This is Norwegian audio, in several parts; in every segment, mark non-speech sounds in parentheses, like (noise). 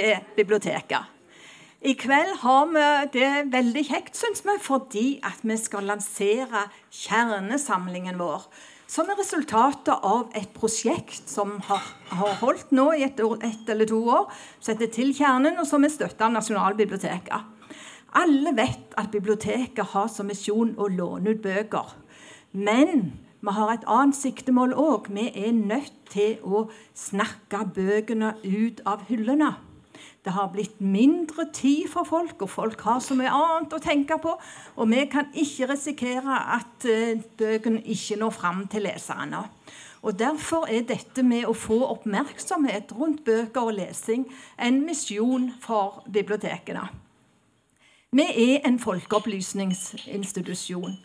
til biblioteket. I kveld har vi det veldig kjekt, syns vi, fordi at vi skal lansere kjernesamlingen vår. Som er resultatet av et prosjekt som har, har holdt nå i ett et eller to år, som heter Til kjernen, og som er støtta av Nasjonalbiblioteket. Alle vet at biblioteket har som misjon å låne ut bøker. Men vi har et annet siktemål òg. Vi er nødt til å snakke bøkene ut av hyllene. Det har blitt mindre tid for folk, og folk har så mye annet å tenke på. Og vi kan ikke risikere at uh, bøkene ikke når fram til leserne. Og Derfor er dette med å få oppmerksomhet rundt bøker og lesing en misjon for bibliotekene. Vi er en folkeopplysningsinstitusjon.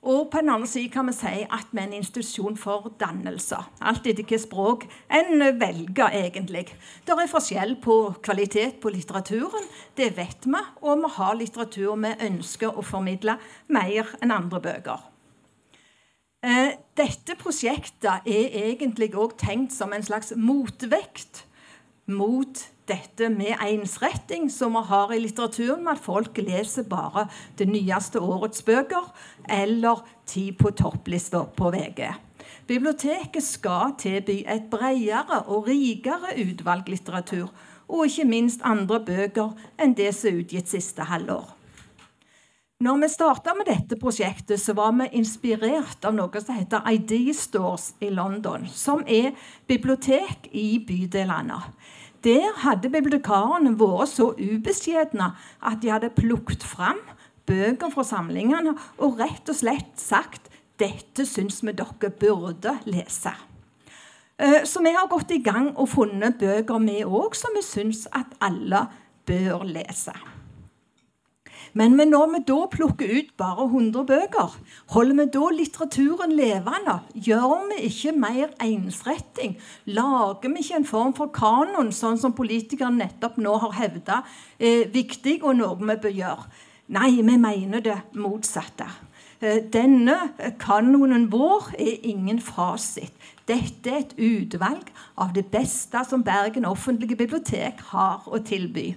Og på en annen side kan vi si at vi er en institusjon for dannelser. Alt etter hvilket språk en velger, egentlig. Det er forskjell på kvalitet på litteraturen, det vet vi. Og vi har litteratur vi ønsker å formidle mer enn andre bøker. Eh, dette prosjektet er egentlig òg tenkt som en slags motvekt mot dette med ensretting som vi har i litteraturen, med at folk leser bare det nyeste årets bøker eller Ti på topplista på VG. Biblioteket skal tilby et bredere og rikere utvalg litteratur, og ikke minst andre bøker enn det som er utgitt siste halvår. Når vi starta med dette prosjektet, så var vi inspirert av noe som heter ID Stores i London, som er bibliotek i bydelene. Der hadde bibliotekarene vært så ubeskjedne at de hadde plukket fram bøker fra samlingene og rett og slett sagt dette syns vi dere burde lese. Eh, så vi har gått i gang og funnet bøker, vi òg, som vi syns at alle bør lese. Men når vi da plukker ut bare 100 bøker, holder vi da litteraturen levende? Gjør vi ikke mer ensretting? Lager vi ikke en form for kanon, sånn som politikerne nettopp nå har hevda er viktig, og noe vi bør gjøre? Nei, vi mener det motsatte. Eh, denne kanonen vår er ingen fasit. Dette er et utvalg av det beste som Bergen offentlige bibliotek har å tilby.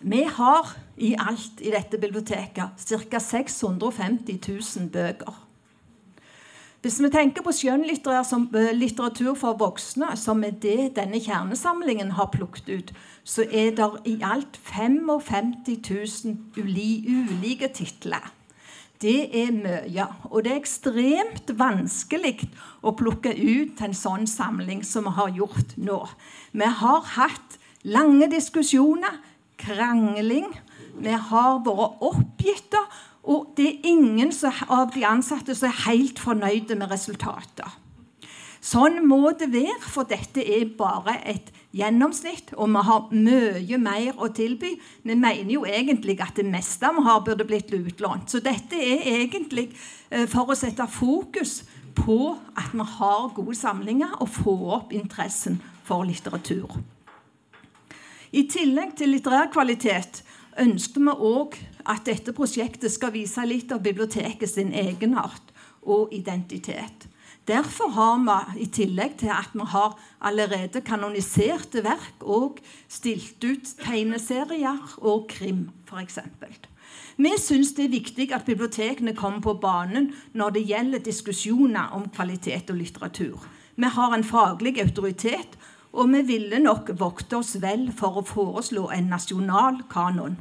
Vi har i alt i dette biblioteket ca. 650 000 bøker. Hvis vi tenker på skjønnlitteratur for voksne, som er det denne kjernesamlingen har plukket ut, så er det i alt 55 000 ulike titler. Det er mye. Og det er ekstremt vanskelig å plukke ut en sånn samling som vi har gjort nå. Vi har hatt lange diskusjoner krangling. Vi har vært oppgitte, og det er ingen av de ansatte som er helt fornøyde med resultatet. Sånn må det være, for dette er bare et gjennomsnitt, og vi har mye mer å tilby. Vi mener jo egentlig at det meste vi har, burde blitt utlånt. Så dette er egentlig eh, for å sette fokus på at vi har gode samlinger og få opp interessen for litteratur. I tillegg til litterær kvalitet ønsker vi òg at dette prosjektet skal vise litt av biblioteket sin egenart og identitet. Derfor har vi, i tillegg til at vi har allerede kanoniserte verk, og stilt ut tegneserier og krim, f.eks. Vi syns det er viktig at bibliotekene kommer på banen når det gjelder diskusjoner om kvalitet og litteratur. Vi har en faglig autoritet og vi ville nok vokte oss vel for å foreslå en nasjonal kanon.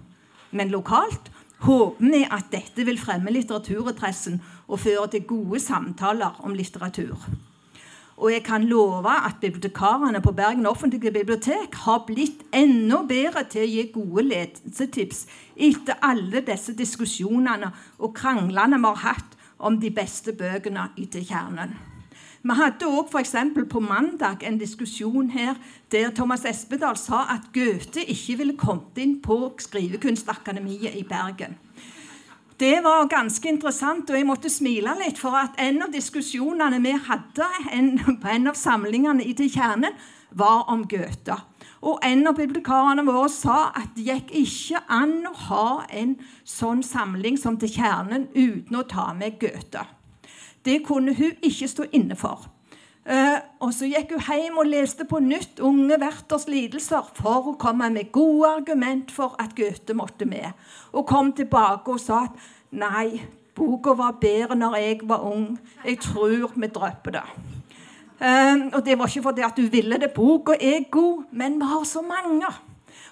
Men lokalt håper vi at dette vil fremme litteraturinteressen og føre til gode samtaler om litteratur. Og jeg kan love at bibliotekarene på Bergen offentlige bibliotek har blitt enda bedre til å gi gode lesetips etter alle disse diskusjonene og kranglene vi har hatt om de beste bøkene i kjernen. Vi hadde òg f.eks. på mandag en diskusjon her der Thomas Espedal sa at Goethe ikke ville kommet inn på Skrivekunstakademiet i Bergen. Det var ganske interessant, og jeg måtte smile litt. For at en av diskusjonene vi hadde en, på en av samlingene i Til kjernen, var om Goethe. Og en av bibliotekarene våre sa at det gikk ikke an å ha en sånn samling som Til kjernen uten å ta med Goethe. Det kunne hun ikke stå inne for. Uh, og så gikk hun hjem og leste på nytt Unge verters lidelser for å komme med gode argument for at Goethe måtte med. Og kom tilbake og sa at nei, boka var bedre når jeg var ung. Jeg tror vi dropper det. Uh, og det var ikke fordi at du ville det. Boka er god, men vi har så mange.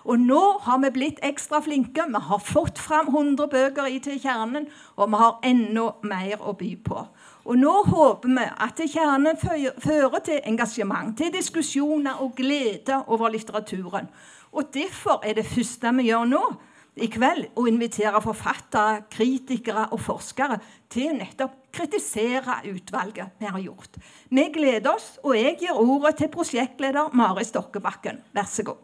Og nå har vi blitt ekstra flinke. Vi har fått fram 100 bøker i til kjernen, og vi har enda mer å by på. Og nå håper vi at kjernen fører til engasjement, til diskusjoner og glede over litteraturen. Og Derfor er det første vi gjør nå, i kveld, å invitere forfattere, kritikere og forskere til nettopp kritisere utvalget vi har gjort. Vi gleder oss, og jeg gir ordet til prosjektleder Mari Stokkebakken. Vær så god.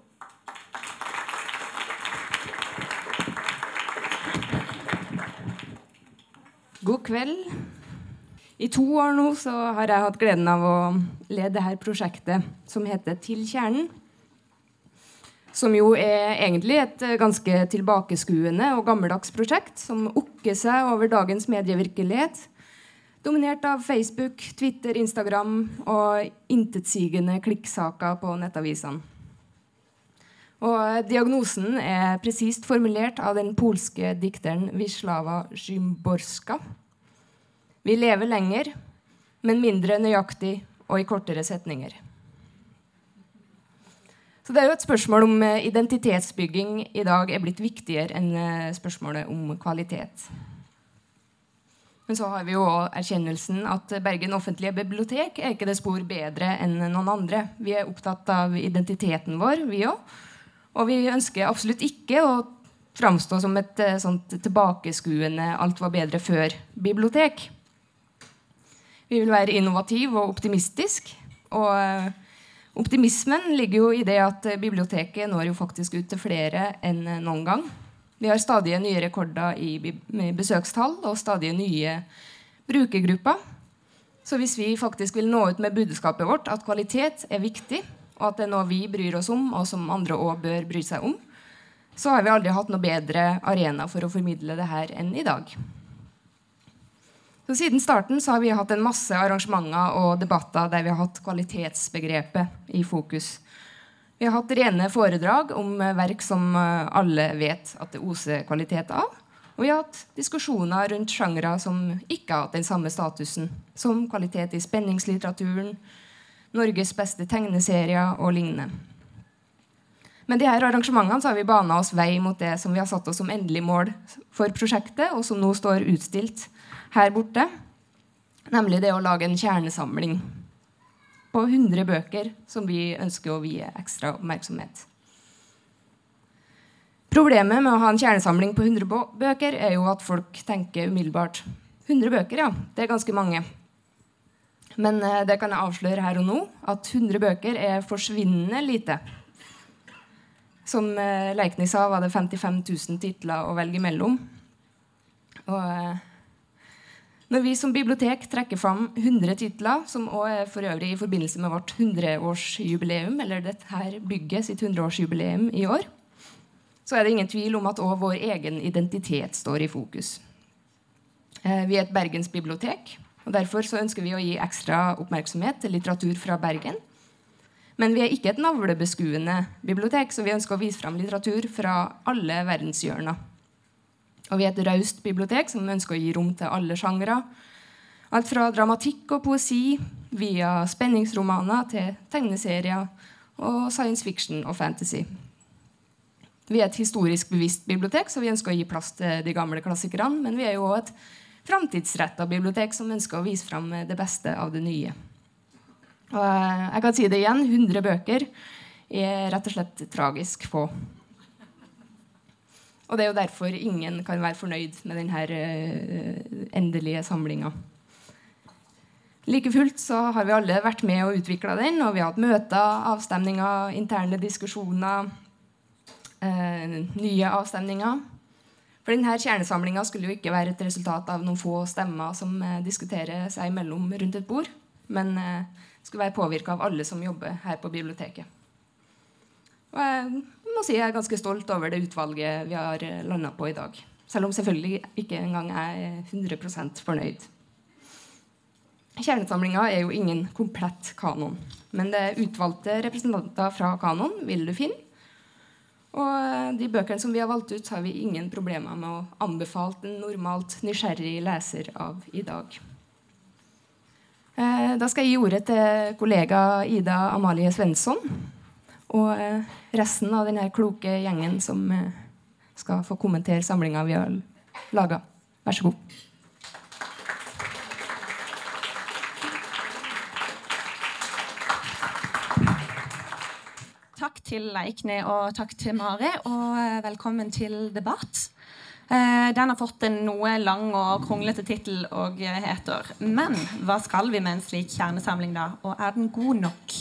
God kveld. I to år nå så har jeg hatt gleden av å lede dette prosjektet som heter Til kjernen. Som jo er egentlig et ganske tilbakeskuende og gammeldags prosjekt som okker seg over dagens medievirkelighet. Dominert av Facebook, Twitter, Instagram og intetsigende klikksaker på nettavisene. Og Diagnosen er presist formulert av den polske dikteren Wisława Szymborska vi lever lenger, men mindre nøyaktig og i kortere setninger. Så det er jo et spørsmål om eh, identitetsbygging i dag er blitt viktigere enn eh, spørsmålet om kvalitet. Men så har vi jo erkjennelsen at Bergen offentlige bibliotek er ikke det spor bedre enn noen andre. Vi er opptatt av identiteten vår, vi òg. Og vi ønsker absolutt ikke å framstå som et eh, sånt tilbakeskuende 'alt var bedre før'-bibliotek. Vi vil være innovativ og optimistisk. Og eh, optimismen ligger jo i det at eh, biblioteket når jo faktisk ut til flere enn eh, noen gang. Vi har stadig nye rekorder i besøkstall og stadig nye brukergrupper. Så hvis vi faktisk vil nå ut med budskapet vårt at kvalitet er viktig, og at det er noe vi bryr oss om, og som andre òg bør bry seg om, så har vi aldri hatt noe bedre arena for å formidle det her enn i dag. Så Siden starten så har vi hatt en masse arrangementer og debatter der vi har hatt kvalitetsbegrepet i fokus. Vi har hatt rene foredrag om verk som eh, alle vet at det oser kvalitet av. Og vi har hatt diskusjoner rundt sjangre som ikke har hatt den samme statusen, som kvalitet i spenningslitteraturen, Norges beste tegneserier og lignende. De her arrangementene så har vi bana oss vei mot det som vi har satt oss som endelig mål for prosjektet, og som nå står utstilt her borte. Nemlig det å lage en kjernesamling på 100 bøker som vi ønsker å vie ekstra oppmerksomhet. Problemet med å ha en kjernesamling på 100 bøker er jo at folk tenker umiddelbart 100 bøker, ja, det er ganske mange. Men eh, det kan jeg avsløre her og nå at 100 bøker er forsvinnende lite. Som eh, Leikny sa, var det 55 000 titler å velge mellom. Og eh, når vi som bibliotek trekker fram 100 titler, som også er for øvrig i forbindelse med vårt 100-årsjubileum, eller dette bygget sitt 100-årsjubileum i år, så er det ingen tvil om at òg vår egen identitet står i fokus. Eh, vi er et bergensbibliotek, og derfor så ønsker vi å gi ekstra oppmerksomhet til litteratur fra Bergen. Men vi er ikke et navlebeskuende bibliotek, så vi ønsker å vise fram litteratur fra alle verdenshjørner. Og vi er et raust bibliotek som ønsker å gi rom til alle sjangre. Alt fra dramatikk og poesi via spenningsromaner til tegneserier og science fiction og fantasy. Vi er et historisk bevisst bibliotek, så vi ønsker å gi plass til de gamle klassikerne. Men vi er jo òg et framtidsretta bibliotek som ønsker å vise fram det beste av det nye. Og jeg kan si det igjen 100 bøker er rett og slett tragisk få. Og det er jo derfor ingen kan være fornøyd med denne uh, endelige samlinga. Like fullt så har vi alle vært med og utvikla den, og vi har hatt møter, avstemninger, interne diskusjoner, uh, nye avstemninger. For denne kjernesamlinga skulle jo ikke være et resultat av noen få stemmer som uh, diskuterer seg imellom rundt et bord, men skulle være påvirka av alle som jobber her på biblioteket. Og jeg må si jeg er ganske stolt over det utvalget vi har eh, landa på i dag. Selv om selvfølgelig ikke engang er 100 fornøyd. Kjernesamlinga er jo ingen komplett kanon. Men det er utvalgte representanter fra kanon vil du finne. Og eh, de bøkene som vi har valgt ut, har vi ingen problemer med å anbefale en normalt nysgjerrig leser av i dag. Eh, da skal jeg gi ordet til kollega Ida Amalie Svensson. Og eh, resten av denne kloke gjengen som skal få kommentere samlinga vi har laga. Vær så god. Takk til Leikne og takk til Mari, og eh, velkommen til debatt. Eh, den har fått en noe lang og kronglete tittel og heter 'Men hva skal vi med en slik kjernesamling', da? Og er den god nok?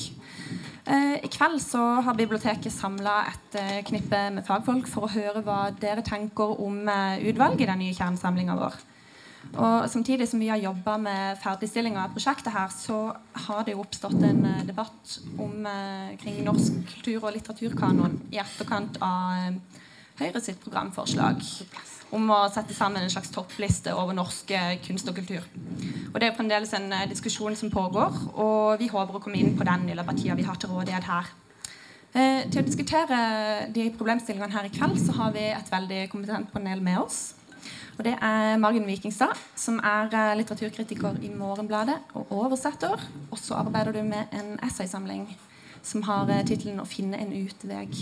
Eh, I kveld så har biblioteket samla et knippe med fagfolk for å høre hva dere tenker om utvalget i den nye kjernesamlinga vår. Og Samtidig som vi har jobba med ferdigstillinga av prosjektet, her, så har det jo oppstått en debatt om, kring norsk kultur- og litteraturkanon i etterkant av Høyre sitt programforslag om å sette sammen en slags toppliste over norsk kunst og kultur. Og Det er fremdeles en diskusjon som pågår, og vi håper å komme inn på den i løpet av tida vi har til rådighet her. til å diskutere de problemstillingene her i kveld så har vi et veldig kompetent panel med oss. Og Det er Margunn Vikingstad, som er eh, litteraturkritiker i Morgenbladet og oversetter. Og så arbeider du med en essaysamling som har eh, tittelen 'Å finne en utveg'.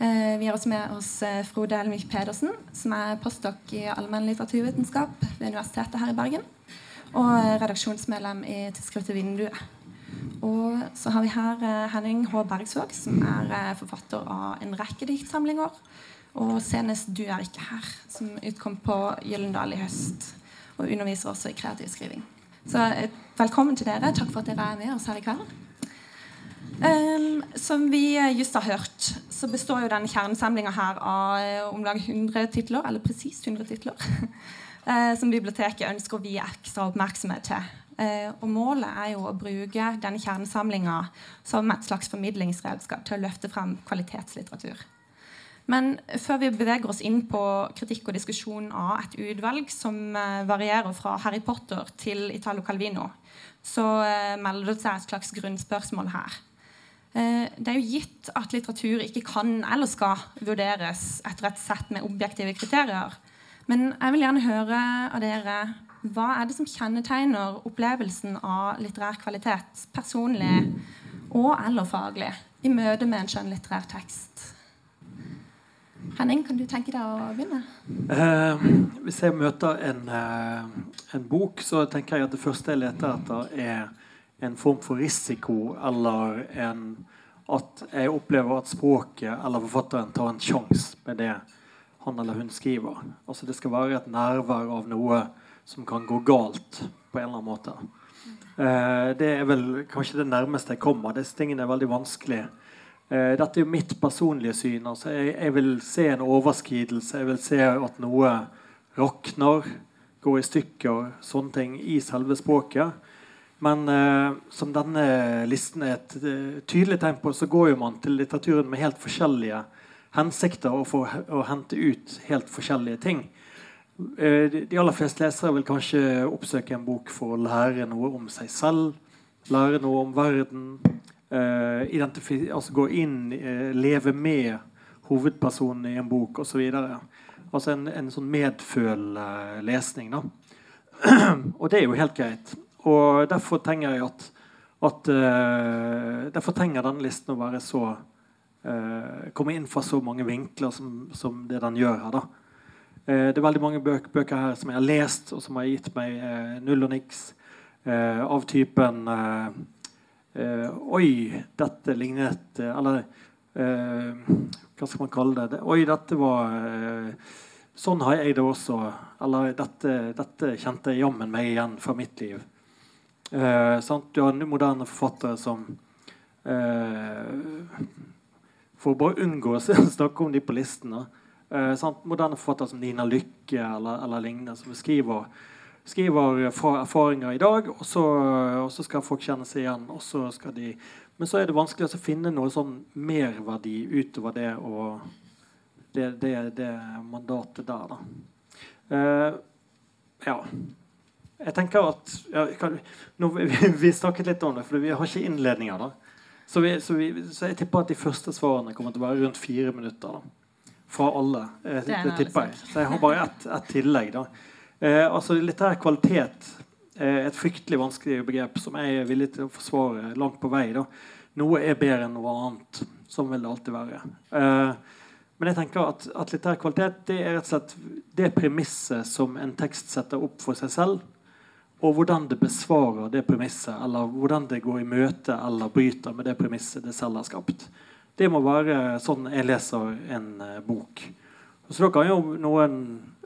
Eh, vi har også med oss Frode Elmik Pedersen, som er postdok i allmennlitteraturvitenskap ved Universitetet her i Bergen. Og redaksjonsmedlem i tidsskriftet Vinduet. Og så har vi her Henning H. Bergsvåg, som er forfatter av en rekke diktsamlinger og senest 'Du er ikke her', som utkom på Gyllendal i høst. Og underviser også i kreativ skriving. Så eh, velkommen til dere. Takk for at dere er med oss her i kveld. Um, som vi just har hørt, så består jo denne kjernesamlinga her av om lag 100 titler, eller presist 100 titler, (laughs) som biblioteket ønsker å vie ekstra oppmerksomhet til. Uh, og Målet er jo å bruke denne kjernesamlinga som et slags formidlingsredskap til å løfte frem kvalitetslitteratur. Men før vi beveger oss inn på kritikk og diskusjon av et utvalg som eh, varierer fra Harry Potter til Italo Calvino, så eh, melder det seg et slags grunnspørsmål her. Eh, det er jo gitt at litteratur ikke kan eller skal vurderes etter et sett med objektive kriterier. Men jeg vil gjerne høre av dere hva er det som kjennetegner opplevelsen av litterær kvalitet personlig og eller faglig i møte med en skjønnlitterær tekst? Henning, kan du tenke deg å begynne? Eh, hvis jeg møter en, eh, en, bok, så tenker jeg at det første jeg leter etter, er en form for risiko, eller en, at jeg opplever at språket eller forfatteren tar en sjanse med det han eller hun skriver. Altså Det skal være et nærvær av noe som kan gå galt på en eller annen måte. Eh, det er vel kanskje det nærmeste jeg kommer. Disse tingene er veldig vanskelig Eh, dette er jo mitt personlige syn. Altså, jeg, jeg, vil se en overskridelse. Jeg vil se at noe rakner, går i stykker, sånne ting i selve språket. Men eh, som denne listen er et uh, tydelig tegn på, så går jo man til litteraturen med helt forskjellige hensikter og få, å hente ut helt forskjellige ting. De aller fleste lesere vil kanskje oppsøke en bok for å lære noe om seg selv, lære noe om verden, uh, altså gå inn, uh, leve med hovedpersonen i en bok osv. Altså en, en sånn medfølende lesning. da. (clears throat) og det er jo helt greit. Og derfor trenger jeg at, at Derfor trenger denne listen å være så uh, komme inn fra så mange vinkler som, som det den gjør her. Uh, det er veldig mange bøk, bøker her som jeg har lest, og som har gitt meg null og niks. av typen Uh, oi, dette lignet Eller hva skal man kalle det? Oi, dette var Sånn har jeg det også. Eller dette, dette kjente jammen meg igjen fra mitt liv. Sant? Du har moderne forfattere som For å bare unngå å (laughs) snakke om de på listen Moderne forfattere som Nina Lykke eller, eller lignende, som skriver, skriver erfaringer i dag, og så, og så, skal folk kjenne seg igjen. og så skal de men så er det vanskelig å finne noe sånn merverdi utover det og det, det, det mandatet der. da. Eh, ja. jeg tenker at ja, kan, nå, (laughs) vi, vi, snakket litt om det, for vi har ikke innledninger. da. Så, vi, så, vi, så, jeg tipper at de første svarene kommer til å være rundt fire minutter. da. Fra alle. Det, det tipper jeg. Så jeg har bare ett et tillegg. da. Eh, altså Litterær kvalitet er et fryktelig vanskelig begrep som jeg er villig til å forsvare langt på vei. da. Noe er bedre enn noe annet. Sånn vil det alltid være. Eh, men jeg tenker at, at litterær kvalitet det er rett og slett det premisset som en tekst setter opp for seg selv og hvordan det besvarer det premisset, eller hvordan det går i møte eller bryter med det premisset det selv har skapt. Det må være sånn jeg leser en uh, bok. Så da kan jo noen,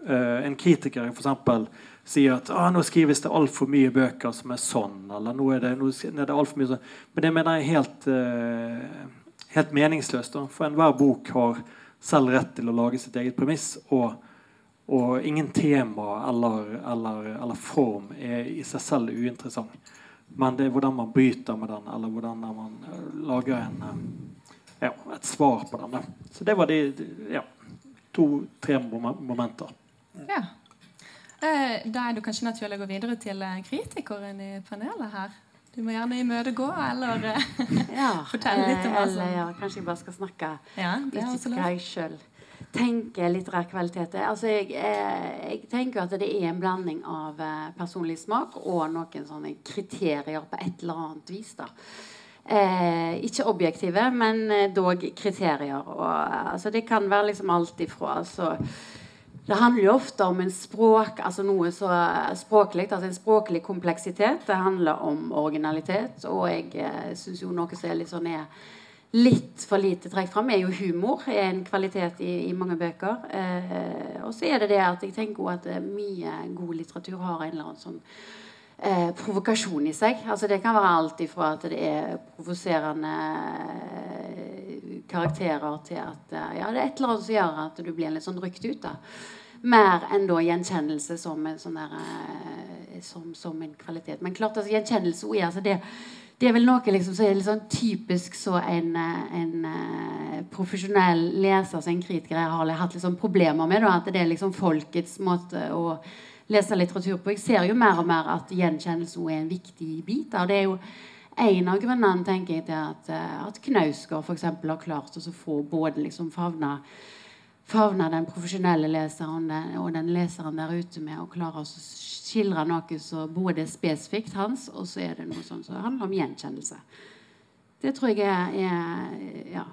uh, en kritiker f.eks. si at ah, nå skrives det altfor mye bøker som er sånn, eller nå er det, nå er det alt for mye sånn. Men det mener jeg er helt, uh, helt meningsløst. For enhver bok har selv rett til å lage sitt eget premiss. og og ingen tema eller, eller, eller, form er i seg selv uinteressant. Men det er hvordan man bryter med den, eller hvordan man eh, lager en, eh, ja, et svar på den. Så det var de ja, to-tre momenter. Ja. Eh, da er det kanskje naturlig å gå videre til kritikeren i panelet her. Du må gjerne imøtegå eller (laughs) ja, fortelle litt om hva som ja, Kanskje jeg bare skal snakke ja, litt hva jeg sjøl tenker litterær kvalitet er. Altså jeg, jeg, jeg, tenker at det er en blanding av eh, personlig smak og noen sånne kriterier på et eller annet vis. da. Eh, ikke objektive, men eh, dog kriterier. Og, altså, det kan være liksom alt ifra altså, det handler jo ofte om en språk, altså noe så språklig, altså en språklig kompleksitet. Det handler om originalitet. Og jeg eh, syns jo noe som er litt sånn er litt for lite trekk fram, er jo humor. er en kvalitet i, i mange bøker. Eh, og så er det det at jeg tenker at eh, mye god litteratur har en eller annen sånn eh, provokasjon i seg. Altså Det kan være alt ifra at det er provoserende eh, karakterer til at eh, ja, det er et eller annet som gjør at du blir litt sånn rykt ut. da mer enn da gjenkjennelse som en, sånn der, som, som en kvalitet. Men klart altså, gjenkjennelse altså, det, det er vel noe liksom, som er litt sånn typisk så en, en uh, profesjonell leser som en kritiker har hatt sånn problemer med. Da, at det er liksom folkets måte å lese litteratur på. Jeg ser jo mer og mer at gjenkjennelse er en viktig bit. Da. Det er jo en av grunnene tenker jeg, til at, uh, at Knausgård f.eks. har klart å få både liksom favna favne den profesjonelle leseren og den leseren der ute med og klarer å skildre noe som både er spesifikt hans, og så er det noe sånn som handler om gjenkjennelse. Det tror jeg er, er ja,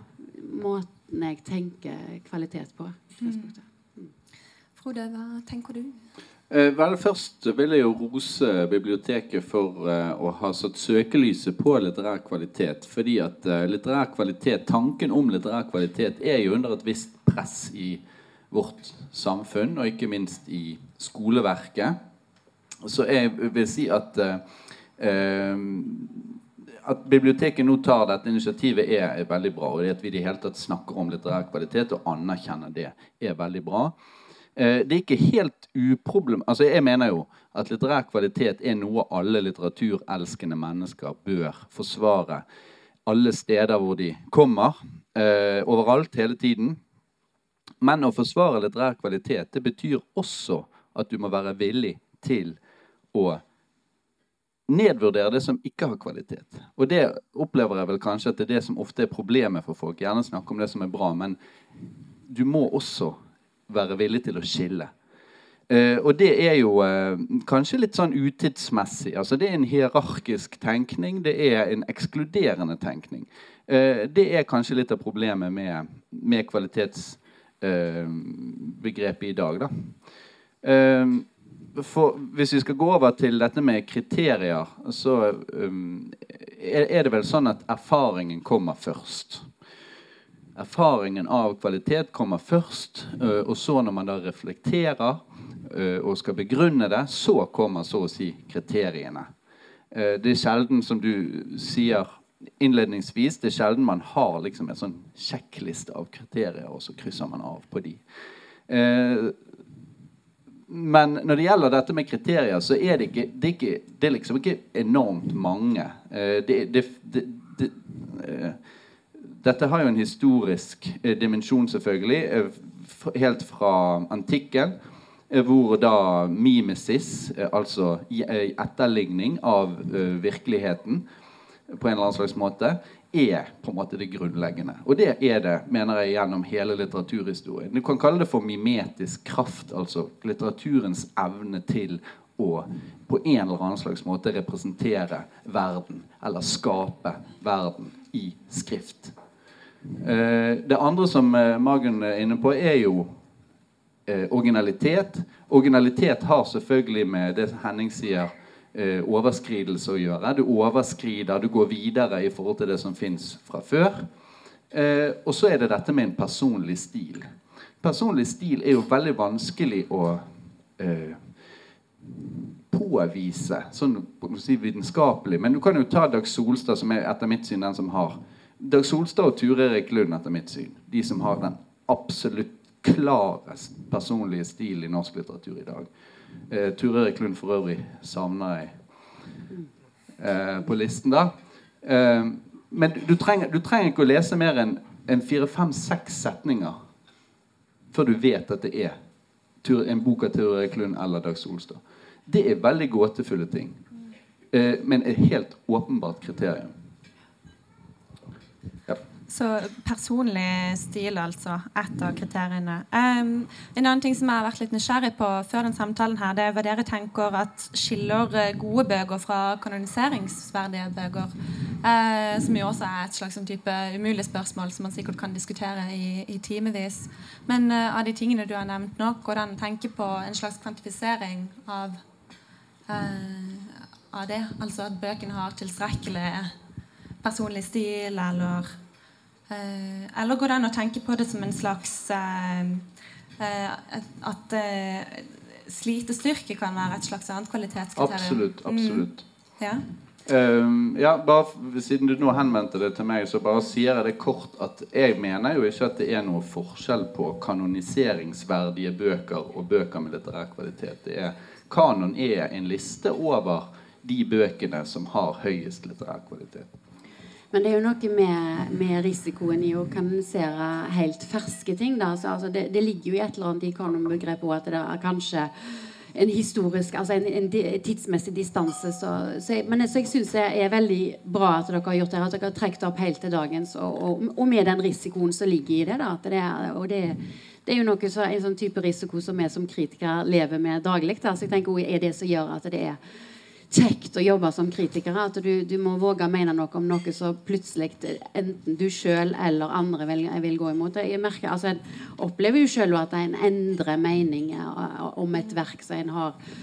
måten jeg tenker kvalitet på. Mm. Frode, hva tenker du? Eh, vel, Først vil jeg jo rose biblioteket for eh, å ha satt søkelyset på litterær kvalitet. Fordi at eh, litterær kvalitet, tanken om litterær kvalitet er jo under et visst press i vårt samfunn, og ikke minst i skoleverket. Så jeg vil si at eh, at biblioteket nå tar dette initiativet, er, er, veldig bra. Og det at vi i det hele tatt snakker om litterær kvalitet og anerkjenner det, er veldig bra. Eh, det er ikke helt uproblem... Altså, jeg mener jo at litterær kvalitet er noe alle litteraturelskende mennesker bør forsvare alle steder hvor de kommer. Eh, overalt, hele tiden. Men å forsvare litterær kvalitet det betyr også at du må være villig til å nedvurdere det som ikke har kvalitet. Og det opplever jeg vel kanskje at det er det som ofte er problemet for folk. Gjerne snakke om det som er bra, men du må også være villig til å skille. Uh, og det er jo uh, kanskje litt sånn utidsmessig. Altså Det er en hierarkisk tenkning. Det er en ekskluderende tenkning. Uh, det er kanskje litt av problemet med, med kvalitetsbegrepet i dag. da for, hvis vi skal gå over til dette med kriterier, så um, er, er, det vel sånn at erfaringen kommer først. Erfaringen av kvalitet kommer først, uh, og så når man da reflekterer uh, og skal begrunne det, så kommer så å si kriteriene. Uh, det er sjelden, som du sier innledningsvis, det er sjelden man har liksom en sånn sjekkliste av kriterier, og så krysser man av på de. Men når det gjelder dette med kriterier, så er det ikke Det er, ikke, det er liksom ikke enormt mange. Det, det, det, dette har jo en historisk uh, dimensjon, selvfølgelig, helt fra antikken. hvor da mimesis, altså etterligning av virkeligheten på en eller annen slags måte, er på en måte det grunnleggende. Og det er det, mener jeg, gjennom hele litteraturhistorien. Du kan kalle det for mimetisk kraft, altså litteraturens evne til å på en eller annen slags måte representere verden, eller skape verden i skrift. Eh, det andre som eh, Magen er inne på, er jo eh, originalitet. Originalitet har selvfølgelig med det Henning sier, overskridelse å gjøre. Du overskrider, du går videre i forhold til det som fins fra før. Og så er det dette med en personlig stil. Personlig stil er jo veldig vanskelig å påvise sånn si, vitenskapelig. Men du kan jo ta Dag Solstad, som er etter mitt syn den som har Dag Solstad og Ture Erik Lund, etter mitt syn. De som har den absolutt klarest personlige stil i norsk litteratur i dag. Eh, Ture Erik Lund for øvrig savner jeg eh, på listen, da. Eh, men du trenger, du trenger, ikke å lese mer enn en fire-fem-seks setninger før du vet at det er en bok av Ture Erik Lund eller Dag Solstad. Det er veldig gåtefulle ting, eh, men et helt åpenbart kriterium. Så personlig stil, altså. Ett av kriteriene. Um, en annen ting som jeg har vært litt nysgjerrig på før den samtalen, her, det er hva dere tenker at skiller eh, gode bøker fra kanoniseringsverdige bøker. Uh, som jo også er et slags sånn type umulig spørsmål som man sikkert kan diskutere i, i timevis. Men uh, av de tingene du har nevnt nå, går det an å tenke på en slags kvantifisering av, uh, av det? Altså at bøkene har tilstrekkelig personlig stil, eller eller går det an å tenke på det som en slags eh, eh, At slitestyrke kan være et slags annet kvalitetskriterium? Absolutt. Mm. absolutt. Mm. Ja. Um, ja, bare Siden du nå henvendte det til meg, så bare sier jeg det kort at jeg mener jo ikke at det er noe forskjell på kanoniseringsverdige bøker og bøker med litterær kvalitet. Det er, kanon er en liste over de bøkene som har høyest litterær kvalitet. Men det er jo noe med, med risikoen i å kanonisere helt ferske ting. Da. Så, altså, det, det, ligger jo i et eller annet i kanonbegrepet at det er kanskje en historisk, altså en, en tidsmessig distanse. Så, så jeg, men så jeg syns det er veldig bra at dere har gjort det. At dere har trukket opp helt til dagens, og, og, og, med den risikoen som ligger i det. Da, det er, og det, det, er jo noe så, en sånn type risiko som vi som kritikere lever med daglig. Så jeg tenker er det som gjør at det er kjekt å jobbe som kritiker. At du, du, må våge å mene noe om noe så plutselig enten du sjøl eller andre vil, vil, gå imot. Jeg, merker, altså, jeg opplever jo sjøl at en endrer mening eh, om et verk som en har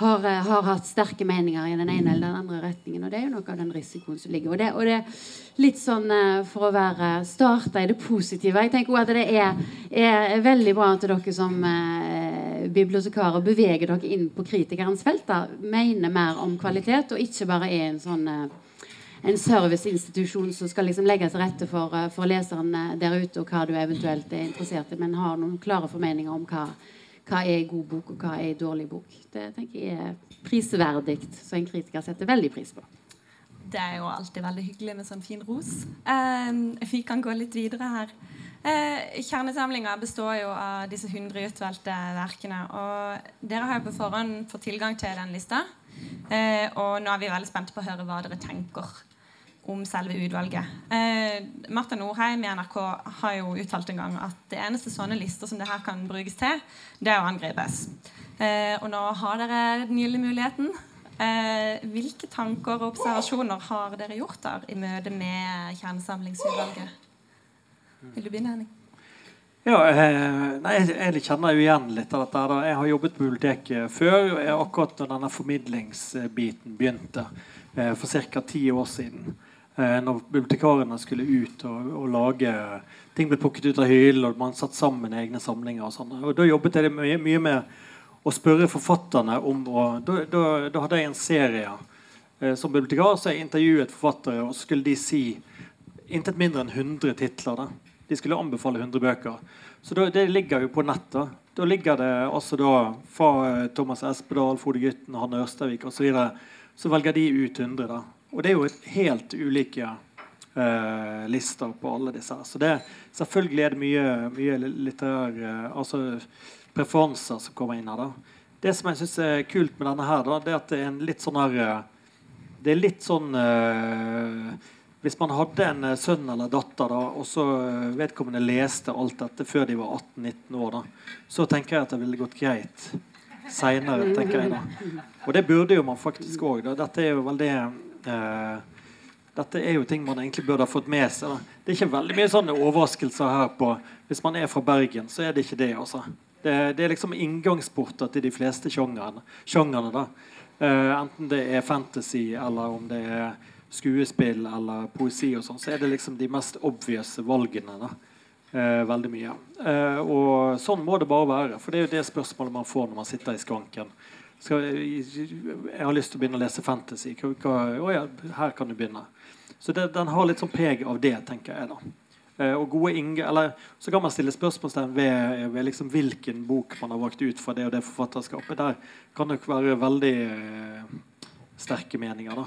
har, eh, har, hatt sterke meninger i den ene eller den andre retningen. Og det er jo noe av den risikoen som ligger. Og det, og det er litt sånn eh, for å være starta i det positive. Jeg tenker at det er, er veldig bra at dere som eh, bibliotekarer beveger dere inn på kritikerens felt. Da. Mener mer om kvalitet, og ikke bare er en sånn eh, en serviceinstitusjon som skal liksom legge til rette for, eh, for leseren der ute, og hva du eventuelt er interessert i, men har noen klare formeninger om hva hva er god bok, og hva er dårlig bok. Det tenker jeg er prisverdig, så en kritiker setter veldig pris på. Det er jo alltid veldig hyggelig med sånn fin ros. Eh, vi kan gå litt videre her. Eh, Kjernesamlinga består jo av disse 100 utvalgte verkene. Og dere har jo på forhånd fått tilgang til den lista. Eh, og nå er vi veldig spente på å høre hva dere tenker om selve utvalget. Eh, Marta Norheim i NRK har jo uttalt en gang at det eneste sånne lister som det her kan brukes til, det er å angripes. Eh, og nå har dere den gylne muligheten. Eh, hvilke tanker og observasjoner har dere gjort der i møte med kjernesamlingsutvalget? Vil du begynne, Henning? Ja, eh, nei, jeg kjenner jo igjen litt av dette. Jeg har jobbet på biblioteket før, akkurat da denne formidlingsbiten begynte. Eh, for ca. ti år siden. Eh, når bibliotekarene skulle ut og, og, lage Ting ble plukket ut av hyllen, og man satte sammen egne samlinger. og sånt. Og Da jobbet jeg mye, mye, med å spørre forfatterne om å, Da, da, da hadde jeg en serie eh, som bibliotekar. Så jeg intervjuet forfattere, og så skulle de si intet mindre enn 100 titler. Da. De skulle anbefale 100 bøker. Så da, det ligger jo på nettet. Da ligger det altså da fra eh, Thomas Espedal, Frode Gytten, Hanne Ørstavik osv. Så, videre, så velger de ut 100. da og det er jo helt ulike uh, lister på alle disse. Så det, selvfølgelig er det mye, mye litterære uh, altså preferanser som kommer inn her. da. Det som jeg syns er kult med denne her, da, det er at det er en litt sånn her Det er litt sånn hvis man hadde en eh, sønn eller datter, da, og så eh, vedkommende leste alt dette før de var 18-19 år, da, så tenker jeg at det ville gått greit seinere, tenker jeg da. Og det burde jo man faktisk òg. Dette er jo veldig eh, dette er jo ting man egentlig burde ha fått med seg. Da. Det er ikke veldig mye sånne overraskelser her på Hvis man er fra Bergen, så er det ikke det. altså. Det, det er liksom inngangsporter til de fleste sjangerne. da. Eh, enten det er fantasy, eller om det er skuespill eller poesi, og sånn, så er det liksom de mest obvious valgene. da, eh, veldig mye. Eh, og sånn må det bare være. For det er jo det spørsmålet man får når man sitter i skranken. Skal, jeg har lyst til å begynne å lese fantasy. Hva, hva, ja, her kan du begynne. Så det, den har litt sånn preg av det, tenker jeg. da. Eh, og gode inge, eller Så kan man stille spørsmålstegn ved, ved liksom hvilken bok man har valgt ut fra det og det forfatterskapet. Der kan det være veldig eh, sterke meninger. da.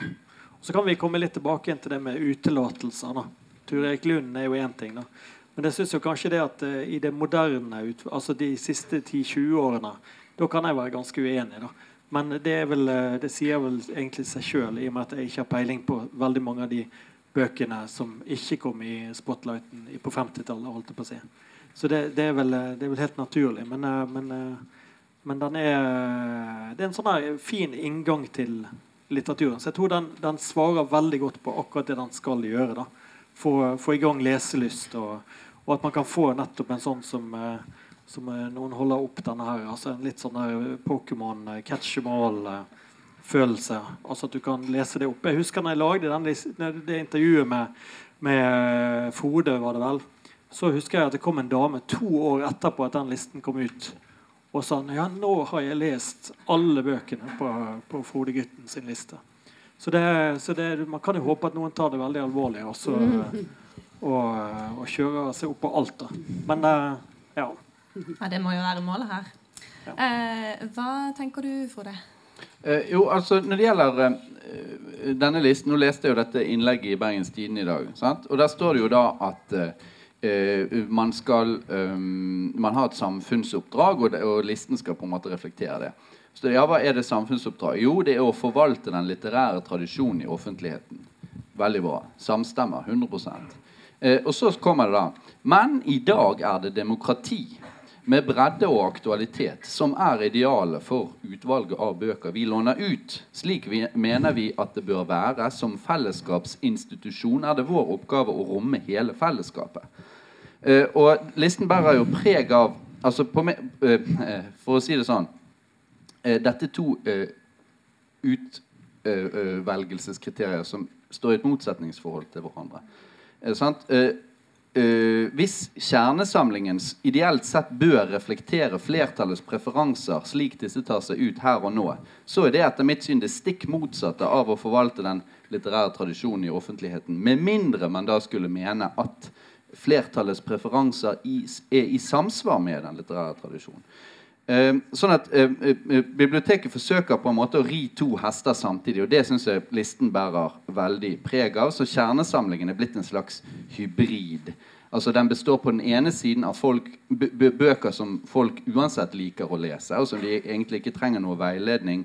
Så kan vi komme litt tilbake til det med utelatelser. da. Ture Erik Lund er jo én ting. da. Men jeg syns kanskje det at uh, i det moderne, altså de siste 10-20 årene, da kan jeg være ganske uenig. da. Men det, vel, uh, det sier vel egentlig seg sjøl, i og med at jeg ikke har peiling på veldig mange av de bøkene som ikke kom i spotlighten på 50-tallet. holdt jeg på å si. Så det, det, er vel, det, er vel, helt naturlig. Men, uh, men, men den er, det er en sånn fin inngang til litteraturen. Så jeg tror den, den, svarer veldig godt på akkurat det den skal gjøre. da. Få, få i gang leselyst, og, og, at man kan få nettopp en sånn som, eh, som eh, noen holder opp denne her. altså En litt sånn Pokémon eh, catch em all-følelse. altså At du kan lese det opp. Jeg husker når jeg lagde den, det intervjuet med, med Frode, var det vel. Så husker jeg at det kom en dame to år etterpå at den listen kom ut og sa ja, nå har jeg lest alle bøkene på, på Frode-gutten sin liste. Så, det, så det, man kan jo håpe at noen tar det veldig alvorlig også, og, og kjører seg opp på alt. da. Men eh, ja. Ja. Det må jo være målet her. Ja. Eh, hva tenker du, Frode? Eh, jo, altså Når det gjelder eh, denne listen Nå leste jeg jo dette innlegget i Bergens Tidende i dag. Sant? Og Der står det jo da at eh, eh, man skal um, Man har et samfunnsoppdrag, og, det, og, listen skal på en måte reflektere det. Så ja, Hva er det samfunnsoppdrag? Jo, det er å forvalte den litterære tradisjonen i offentligheten. Veldig bra. Samstemmer. 100 eh, Og så kommer det da Men i dag er det demokrati med bredde og aktualitet som er idealet for utvalget av bøker vi låner ut. Slik vi, mener vi at det bør være. Som fellesskapsinstitusjon er det vår oppgave å romme hele fellesskapet. Uh, og listen bærer jo preg av altså på, uh, For å si det sånn uh, Dette to utvelgelseskriterier som står i et motsetningsforhold til hverandre. Hvis kjernesamlingen ideelt sett bør reflektere flertallets preferanser slik disse tar seg ut her og nå, så er det etter mitt syn det stikk motsatte av å forvalte den litterære tradisjonen i offentligheten. Med mindre man da skulle mene at flertallets preferanser i, er i samsvar med den litterære tradisjonen. Uh, sånn at uh, uh, Biblioteket forsøker på en måte å ri to hester samtidig. Og det syns jeg listen bærer veldig preg av. Så kjernesamlingen er blitt en slags hybrid. Altså Den består på den ene siden av folk, bøker som folk uansett liker å lese, og som de egentlig ikke trenger noe veiledning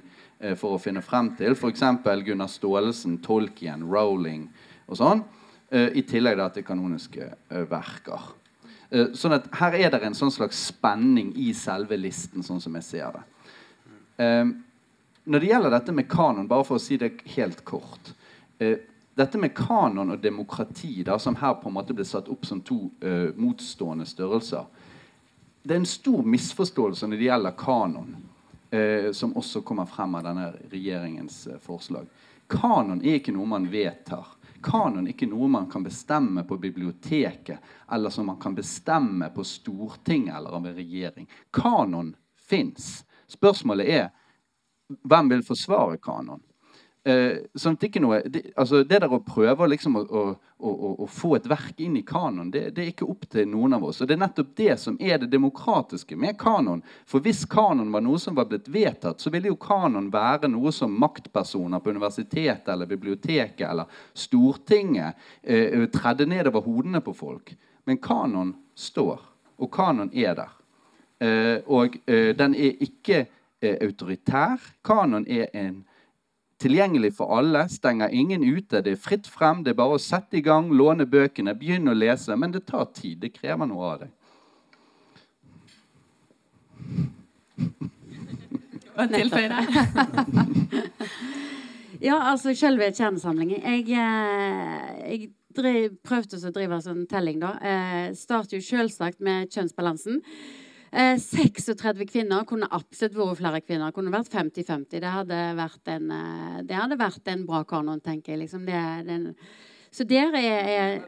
for å finne frem til. F.eks. Gunnar Staalesen, Tolkien, Rowling og sånn. I tillegg da, til kanoniske verker. Uh, sånn at Her er det en sånn slags spenning i selve listen, sånn som jeg ser det. når det gjelder dette med kanon, bare for å si det helt kort Dette med kanon og demokrati, da, som her på en måte ble satt opp som to motstående størrelser Det er en stor misforståelse når det gjelder kanon, som også kommer frem av denne regjeringens forslag. Kanon er ikke noe man vedtar kanon ikke noe man kan bestemme på biblioteket, eller som man kan bestemme på Stortinget eller av en regjering. Kanon fins. Spørsmålet er hvem vil forsvare kanon? Eh, sånn at det, ikke noe, det, altså det der å prøve liksom å, å, å, å, få et verk inn i kanon, det, det, er ikke opp til noen av oss. Og det er nettopp det som er det demokratiske med kanon. For hvis kanon var noe som var blitt vedtatt, så ville jo kanon være noe som maktpersoner på universitetet eller biblioteket eller Stortinget eh, tredde nedover hodene på folk. Men kanon står, og kanon er der. Eh, og eh, den er ikke eh, autoritær. Kanon er en Tilgjengelig for alle, stenger ingen ute. Det er fritt frem. Det er bare å sette i gang, låne bøkene, begynne å lese. Men det tar tid. Det krever noe av deg. (laughs) (laughs) ja, altså selve kjernesamlingen. Jeg, eh, jeg driv, prøvde å drive sånn telling, da. Eh, starter jo selvsagt med kjønnsbalansen. Eh, 36 kvinner kunne absolutt vært flere kvinner. Kunne vært 50-50. Det, eh, det hadde vært en bra kanon, tenker jeg. Liksom det, den, så der er, er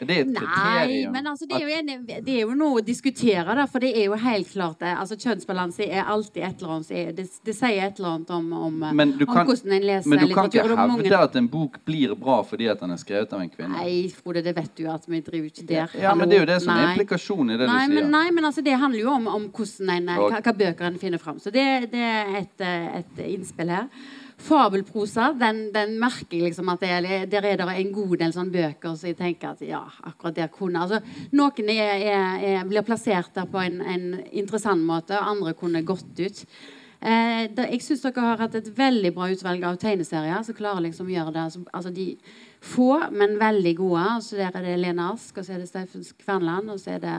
det er et Nei, men altså, det, er jo en, det, er jo noe å diskutere, da, for det er jo helt klart det. Altså, Kjønnsbalanse er alltid et eller annet det, det, sier et eller annet om, om, kan, hvordan en leser litteratur. Men du kan ikke hevde mange... at en bok blir bra fordi at den er skrevet av en kvinne? Nei, Frode, det vet du at vi driver ikke der. Ja, men Det er jo det som er implikasjonen i det nei, du sier. Men, nei, men altså, det handler jo om, om hvordan en, hva, hva bøker en finner fram. Så det, det er et, et innspill her. Fabelprosa, den, den, merker jeg liksom at er, der er det en god del sånne bøker så jeg tenker at ja, akkurat der kunne altså, Noen er, er, blir plassert der på en, en, interessant måte, og andre kunne gått ut. Eh, da, jeg syns dere har hatt et veldig bra utvalg av tegneserier som klarer liksom å gjøre det. Altså, altså de få, men veldig gode. Altså, der er det Lene Ask, og så er det Steffen Kvernland, og så er det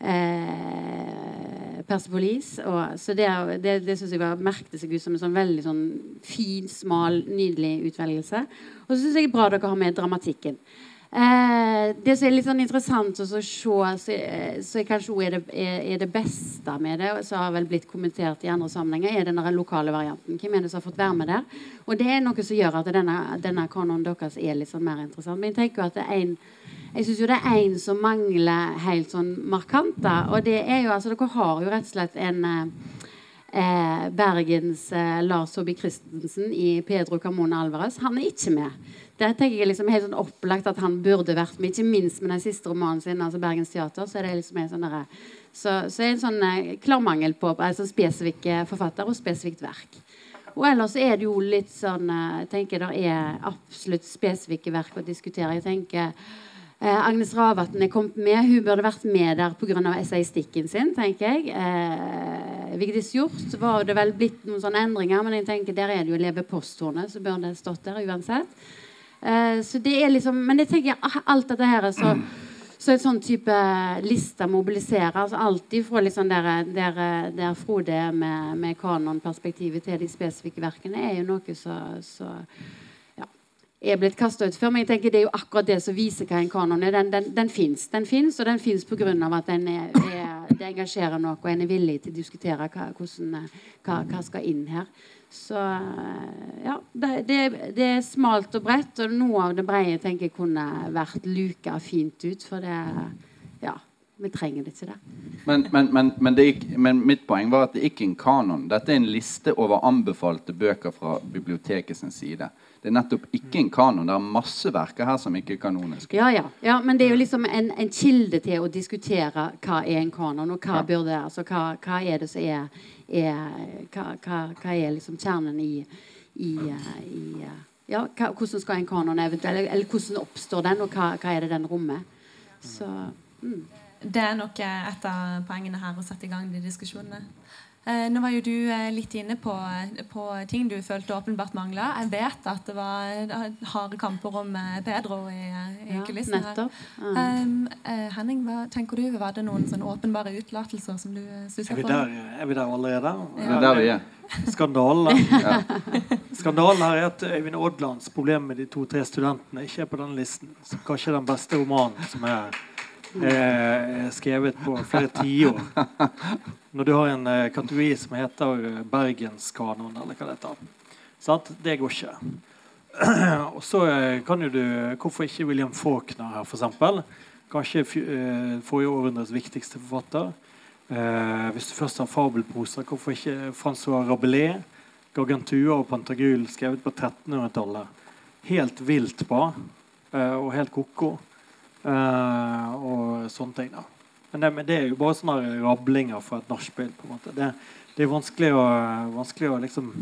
eh, Persepolis. Og, så det, det, det syns jeg var, merkte seg ut som en sånn veldig sånn fin, smal, nydelig utvelgelse. Og så syns jeg det er bra dere har med dramatikken. Eh, det som er litt sånn interessant å se, så, så kanskje er det, er, er det, beste med det, som har vel blitt kommentert i andre sammenhenger, er den lokale varianten. Hvem er det som har fått være med der? Og det er noe som gjør at denne, denne kanonen deres er litt sånn mer interessant. Men jeg tenker jo at det er en jeg syns jo det er én som mangler helt sånn markant. da, og det er jo altså Dere har jo rett og slett en eh, Bergens eh, Lars Saabye Christensen i Pedro Carmona Alvarez. Han er ikke med. Det tenker jeg liksom helt sånn opplagt at han burde vært med. Ikke minst med den siste romanen sin, altså Bergens Teater. Så er det liksom en sånn der, så, så er det en sånn eh, klar mangel på altså spesifikke forfatter og spesifikt verk. Og ellers er det jo litt sånn eh, Jeg tenker det er absolutt spesifikke verk å diskutere. Jeg tenker Eh, Agnes Ravatn er kommet med. Hun burde vært med der pga. essaystikken sin. tenker jeg. Eh, Vigdis Hjorth var det vel blitt noen sånne endringer, men jeg tenker der er det jo Leve posthornet bør burde stått der uansett. Eh, så det er liksom, Men jeg tenker ah, alt dette her så, så en sånn type liste mobiliserer. altså Alltid fra liksom der, der, der Frode med, med kanonperspektivet til de spesifikke verkene er jo noe så, så er blitt kasta ut før. Men jeg tenker det er jo akkurat det som viser hva en kanon er. Den, den, den fins. Den fins, og den fins pga. at den er, er, det engasjerer noe, og en er villig til å diskutere hva, hvordan, hva, hva skal inn her. Så ja, det, det, det, er smalt og bredt, og noe av det brede tenker jeg kunne vært luka fint ut. For det Ja, vi trenger det ikke det. Men, men, men, men, det gikk, men mitt poeng var at det ikke er en kanon. Dette er en liste over anbefalte bøker fra biblioteket sin side. Det er nettopp ikke en kanon. Det er masse verker her som ikke er kanoniske. Ja, ja. ja men det er jo liksom en, en, kilde til å diskutere hva er en kanon, og hva ja. burde altså hva, hva, er det som er, er hva, hva, hva, er liksom kjernen i, i, i ja, hva, Hvordan skal en kanon eventuelt Eller, eller hvordan oppstår den, og hva, er det den rommer? Så mm. Det er nok et av poengene her å sette i gang de diskusjonene. Eh, nå var jo du eh, litt inne på, på, ting du følte åpenbart mangla. Jeg vet at det var eh, harde kamper om Pedro i, i ja, kulissene. Nettopp. Mm. Um, Henning, hva tenker du? Var det noen sånne åpenbare utlatelser som du stussa på? Er vi der allerede? Ja. Det er der vi er. Skandalen. ja. Skandalen her er at Øyvind Odlands problem med de to-tre studentene ikke er på denne listen. Så kanskje den beste romanen som er eh, skrevet på flere tiår. Når du har en eh, kategori som heter eh, Bergenskanon, eller hva det heter. Sant? Det går ikke. (clears throat) Og så eh, kan jo du Hvorfor ikke William Faulkner her, f.eks.? Kanskje eh, forrige århundres viktigste forfatter. Eh, hvis du først har fabelprosa, hvorfor ikke Francois Rabelais? Gargantua og Pantagruel skrevet på 1300-tallet. Helt vilt bra. Og helt ko-ko. Uh, og sånne ting. da. Men det, men det, er jo bare sånne rablinger fra et nachspiel. Det, det er vanskelig å, vanskelig å liksom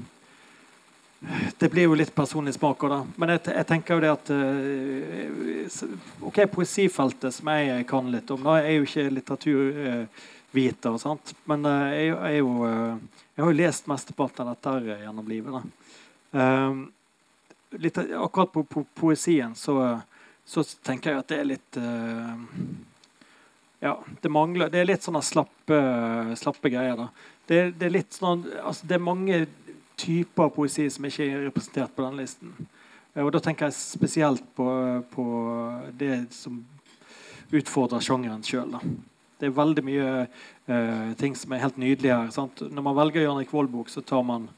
det blir jo litt personlig smak òg, da. Men jeg, jeg, tenker jo det at uh, Ok, poesifeltet som jeg kan litt om, da er jo ikke litteraturviter, sant? men uh, jeg, jeg, jo, jeg, har jo lest mesteparten av dette gjennom livet. da. Litt, akkurat på, på poesien så, så, tenker jeg at det er litt Ja, det mangler Det er litt sånne slappe, slappe greier, da. Det, det, er litt sånn altså Det er mange typer poesi som ikke er representert på denne listen. Eh, og Da tenker jeg spesielt på, på det som utfordrer sjangeren sjøl. Det er veldig mye uh, ting som er helt nydelige her. Sant? Når man velger Jan-Erik Vold-bok, så tar man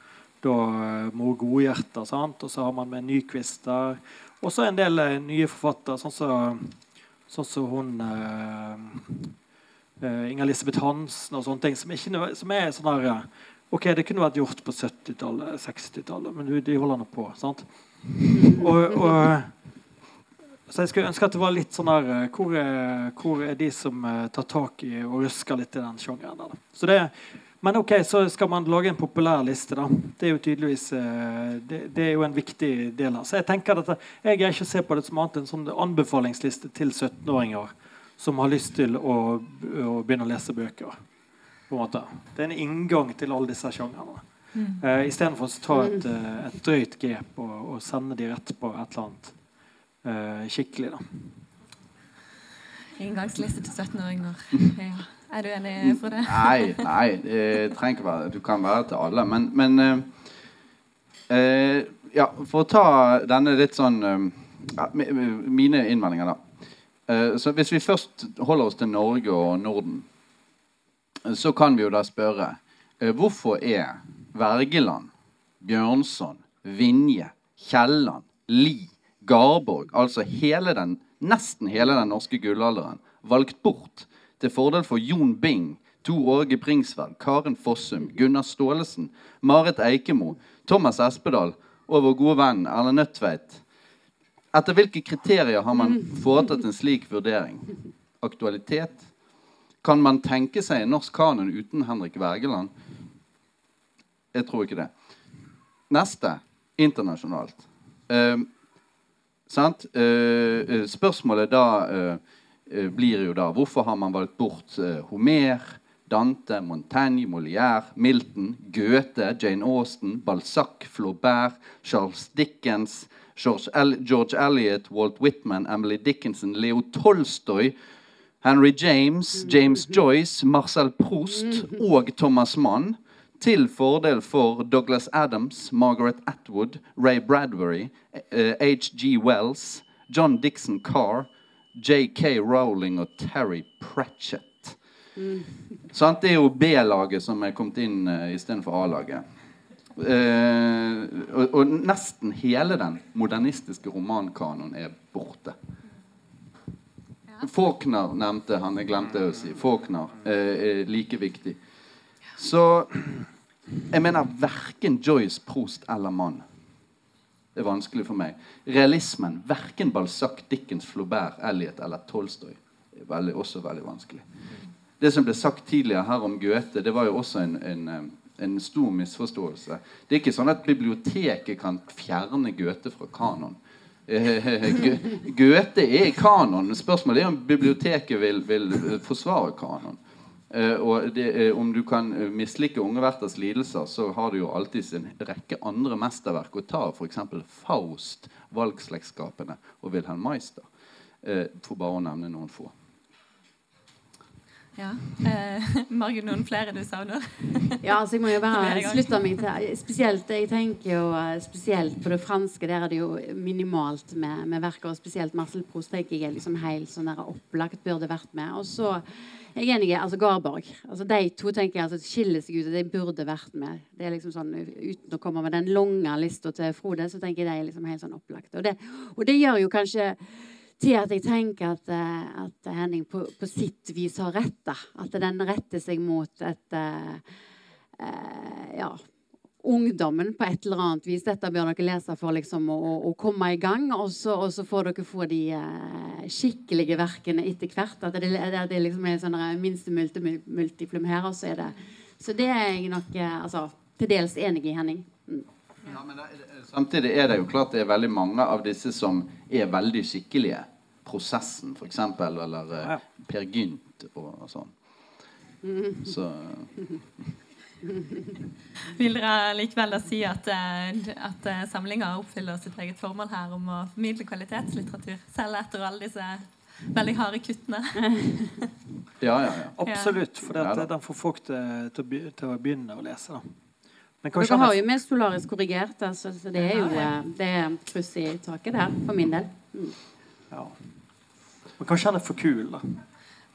da uh, Mor Godhjerta, og så har man med Nyquist der. Og så en del uh, nye forfattere, sånn som så, sånn så hun uh, Inger-Elisabeth Hansen og sånne ting, som, ikke, som er sånn her Ok, det kunne vært gjort på 70-tallet, 60-tallet, men de holder nå på. sant? Og, og, så jeg skulle ønske at det var litt sånn eh, hvor hvor er de som tar tak i og rusker litt i den sjangeren? der? Så det, men ok, så skal man lage en populær liste. da. Det er jo tydeligvis uh, det, det, er jo en viktig del av Så jeg tenker at jeg greier ikke å se på det som annet enn sånn anbefalingsliste til 17-åringer som har lyst til å, å begynne å lese bøker på en måte. Det er en inngang til alle disse sjangrene. Mm. Uh, Istedenfor å ta et, uh, et drøyt grep og, og, sende de rett på et eller annet uh, skikkelig. da. Inngangsliste til 17-åringer. (laughs) Ja. Er du enig, Frode? nei, nei det trenger ikke være Du kan være til alle. Men, men uh, ja, for å ta denne litt sånn uh, Mine innvendinger, da. så Hvis vi først holder oss til Norge og Norden så kan vi jo da spørre hvorfor er Wergeland, Bjørnson, Vinje, Kielland, Li, Garborg, altså hele den, nesten hele den norske gullalderen, valgt bort til fordel for Jon Bing, Tor Åge Bringsværd, Karen Fossum, Gunnar Staalesen, Marit Eikemo, Thomas Espedal og vår gode venn Erlend Nødtveit. Etter hvilke kriterier har man foretatt en slik vurdering? Aktualitet? Kan man tenke seg en norsk kanon uten Henrik Wergeland? Jeg tror ikke det. Neste internasjonalt. Uh, uh, spørsmålet da uh, blir jo da hvorfor har man valgt bort Homer, Dante, Montaigne, Molière, Milton, Goethe, Jane Austen, Balzac, Flaubert, Charles Dickens, George, El George Eliot, Walt Whitman, Emily Dickinson, Leo Tolstoy, Henry James, James Joyce, Marcel Proust og Thomas Mann til fordel for Douglas Adams, Margaret Atwood, Ray Bradbury, H.G. Eh, Wells, John Dixon Carr, J.K. Rowling og Terry Pratchett. Mm. Sant? Det er jo B-laget som er kommet inn uh, istedenfor A-laget. Uh, og, og, nesten hele den modernistiske romankanoen er borte. Faulkner nevnte han. Jeg glemte å si. Faulkner Uh, er like viktig. Så jeg mener verken Joyce, Prost eller Mann. Det er vanskelig for meg. Realismen. Verken Balzac, Dickens, Flaubert, Elliot eller Tolstoy. er veldig, også veldig vanskelig. Det som ble sagt tidligere her om Goethe, det var jo også en, en, eh, en stor misforståelse. Det er ikke sånn at biblioteket kan fjerne Goethe fra kanon. Goethe er kanon. Spørsmålet er om biblioteket vil, vil forsvare kanon. Uh, og det, uh, Om du kan uh, mislike Unge Werthers lidelser, så har du jo alltid sin rekke andre mesterverk å ta. F.eks. Faust, Valgslektskapene og Wilhelm Meister. for bare å nevne noen få. Ja. Eh, (laughs) Margit, noen flere du savner? (laughs) ja, altså jeg må jo bare slutte meg til Spesielt jeg tenker jo eh, spesielt på det franske. Der er det jo minimalt med, med verker. Og spesielt Marcel Proust tenker jeg er liksom helt sånn der opplagt burde vært med. Og så jeg er enig altså Garborg. altså De to tenker jeg altså skiller seg ut. og De burde vært med. Det er liksom sånn, Uten å komme med den lange lista til Frode, så tenker jeg de er liksom helt sånn opplagt. Og og det gjør jo kanskje til at jeg tenker at, eh, at Henning på, på, sitt vis har rett. Da. At den retter seg mot et uh, uh, ja, ungdommen på et eller annet vis. Dette bør dere lese for liksom, å, å, komme i gang. Og så, og så får dere få de eh, skikkelige verkene etter hvert. At det, det, det liksom er sånn minste multi, multiplum her. Og så, er det, så det er jeg nok eh, altså, til dels enig i, Henning. Mm. Ja, det, samtidig er det jo klart det er veldig mange av disse som er veldig skikkelige. Prosessen, f.eks., eller eh, Per Gynt og, og sånn. Mm. Så (laughs) (laughs) Vil dere likevel da si at, eh, at eh, samlinga oppfyller sitt eget formål her om å formidle kvalitetslitteratur, selv etter alle disse veldig harde kuttene? (laughs) ja, ja, ja. Absolutt. For ja, den får folk til, til, å begynne å lese. Men Dere har jo med solarisk korrigert, altså, så det er jo eh, det er kryss i taket der, for min del. Mm. Ja. Men kanskje han er for kul, da.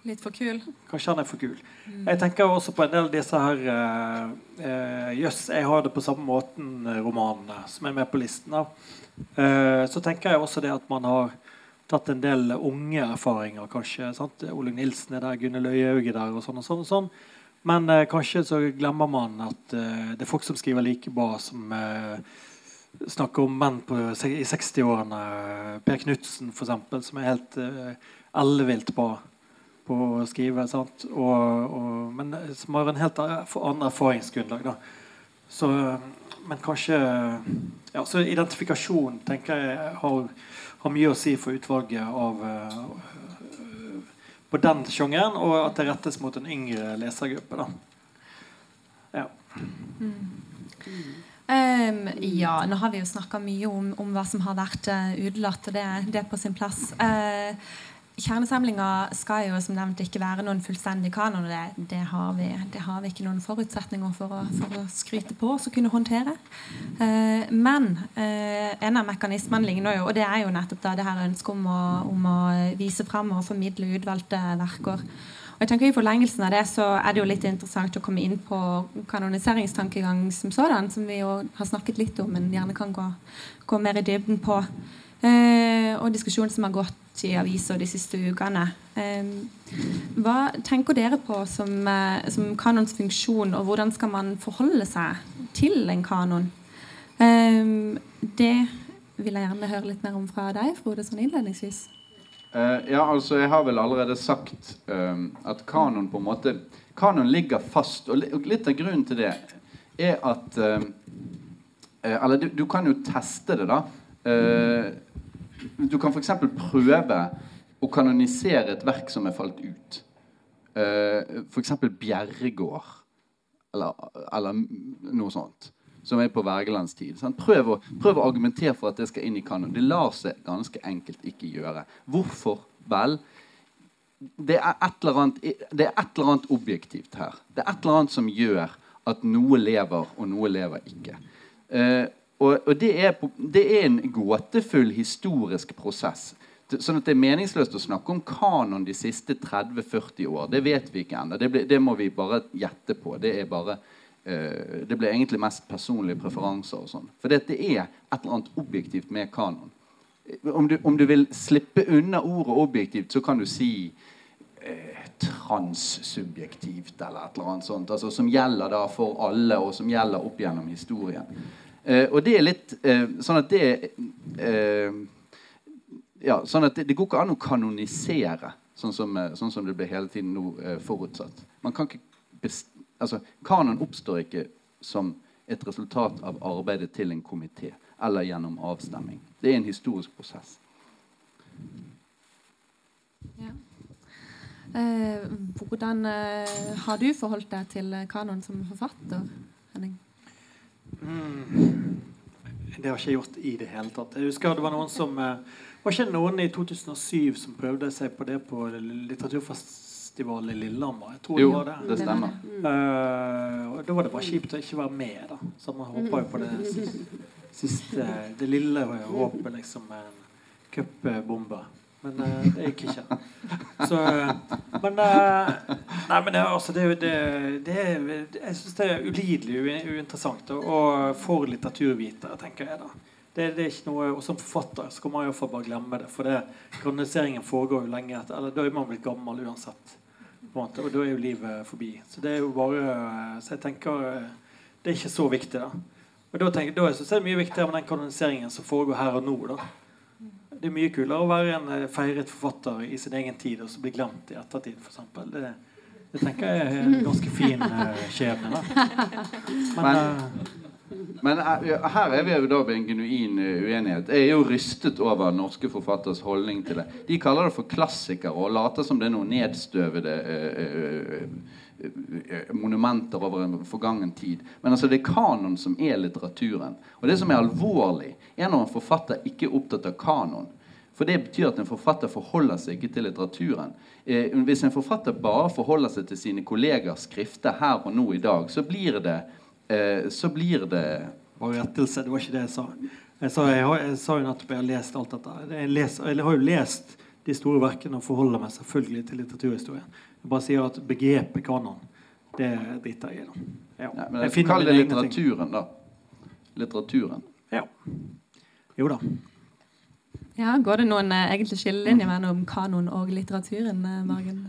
Litt for kul? Kanskje han er for kul. Mm. Jeg tenker også på en del av disse her uh, uh, Jøss, jeg har det på samme måten-romanene som er med på listen. Uh, så tenker jeg også det at man har tatt en del unge erfaringer, kanskje. sant? Ole Nilsen er der, Gunne Øyehaug er der, og sånn og sånn. og sånn. Men kanskje så glemmer man at det er folk som skriver like bra, som snakker om menn på, i 60-årene. Per Knutsen, f.eks., som er helt ellevilt bra på å skrive. Og, og, men som har en helt annen erfaringsgrunnlag. Da. Så, men kanskje ja, så Identifikasjon tenker jeg har, har, mye å si for utvalget av uh, på den sjangeren, og at det rettes mot en yngre lesergruppe. Da. Ja. Mm. Um, ja, nå har vi jo snakka mye om, om, hva som har vært uh, utelatt, og det, det, er på sin plass. Uh, Kjernesamlinga skal jo som nevnt ikke være noen fullstendig kanon. Det, det, har, vi, det har, vi, ikke noen forutsetninger for å, for å skryte på oss og kunne håndtere. Eh, men eh, en av mekanismene ligner jo, og det er jo nettopp da det her ønsket om å, om å vise fram og formidle utvalgte verker. Og jeg tenker I forlengelsen av det så er det jo litt interessant å komme inn på kanoniseringstankegang som sådan, som vi jo har snakket litt om, men gjerne kan gå, gå mer i dybden på. Eh, og diskusjonen som har gått i aviser de siste ukene. Eh, hva tenker dere på som, eh, som, kanons funksjon, og hvordan skal man forholde seg til en kanon? Eh, det vil jeg gjerne høre litt mer om fra deg, Frode, sånn innledningsvis. Uh, ja, altså Jeg har vel allerede sagt uh, at kanon på en måte Kanon ligger fast. Og litt av grunnen til det er at uh, Eller du, du, kan jo teste det, da. Du kan f.eks. prøve å kanonisere et verk som er falt ut. Uh, eh, f.eks. Bjerregård, eller, eller, noe sånt. Som er på Wergelands tid. Prøv å, prøv å, argumentere for at det skal inn i kanon. Det lar seg ganske enkelt ikke gjøre. Hvorfor? Vel, det er, annet, det er et eller annet objektivt her. Det er et eller annet som gjør at noe lever, og noe lever ikke. Uh, og, og det, er, det, er, en gåtefull historisk prosess. Sånn at Det er meningsløst å snakke om kanon de siste 30-40 år. Det vet vi ikke ennå. Det, det, må vi bare gjette på. Det, er bare, uh, det blir egentlig mest personlige preferanser. og sånn. For det, er et eller annet objektivt med kanon. Om du, om du vil slippe unna ordet objektivt, så kan du si uh, transsubjektivt eller et eller annet sånt. Altså, som gjelder da for alle, og som gjelder opp gjennom historien. Uh, og det er litt eh, sånn at det eh, ja, sånn at det, det, går ikke an å kanonisere, sånn som, sånn som det ble hele tiden nå forutsatt. Man kan ikke altså, Kanon oppstår ikke som et resultat av arbeidet til en komité eller gjennom avstemming. Det er en historisk prosess. Ja. hvordan har du forholdt deg til kanon som forfatter, Henning? Mm. Det har ikke jeg gjort i det hele tatt. Jeg husker det var noen som eh, Var ikke noen i 2007 som prøvde seg på det på litteraturfestivalen i Lillehammer? Jeg tror jo, det var det. det stemmer. Uh, da var det bare kjipt å ikke være med, da. Så man håpa jo på det siste, siste Det lille håpet, liksom, en cupbombe. Men uh, det gikk ikke. Så, men uh, Nei, men det, altså, det, det, det Jeg syns det er ulidelig uinteressant. Og for litteraturvitere, tenker jeg da. Det, det, er ikke noe, og Som forfatter så kan man iallfall bare glemme det. For det, kroniseringen foregår jo lenge etter. Eller da er man blitt gammel uansett. Og da er jo livet forbi. Så det er jo bare Så jeg tenker Det er ikke så viktig, da. Og Da, tenker, da synes jeg det er mye viktigere med den kanoniseringen som foregår her og nå. da. Det er mye kulere å være en eh, feiret forfatter i sin egen tid og så bli glemt i ettertid, f.eks. Det, det tenker jeg er en ganske fin uh, skjebne. Men, Men eh, her er vi jo da ved en genuin eh, uenighet. Jeg er jo rystet over norske forfatteres holdning til det. De kaller det for klassikere og later som det er noen nedstøvede eh, monumenter over en forgangen tid. Men altså det er kanon som er litteraturen. Og det som er alvorlig, er når en forfatter ikke er opptatt av kanon. For det betyr at en forfatter forholder seg ikke til litteraturen. Eh, hvis en forfatter bare forholder seg til sine kollegers skrifter her og nå i dag, så blir det eh, så blir det Bare rettelse. Det var ikke det jeg sa. Jeg sa, jeg, jeg sa jo nettopp jeg har lest alt dette. Jeg, leser, jeg, har jo lest de store verkene og forholder meg selvfølgelig til litteraturhistorien. Jeg bare sier at begrepet kanon, det driter jeg i. Ja. Ja, Kall det litteraturen, da. Litteraturen. Ja. Jo da. Ja, Går det noen eh, egentlig skillelinjer mellom kanon og litteraturen, eh, Margen?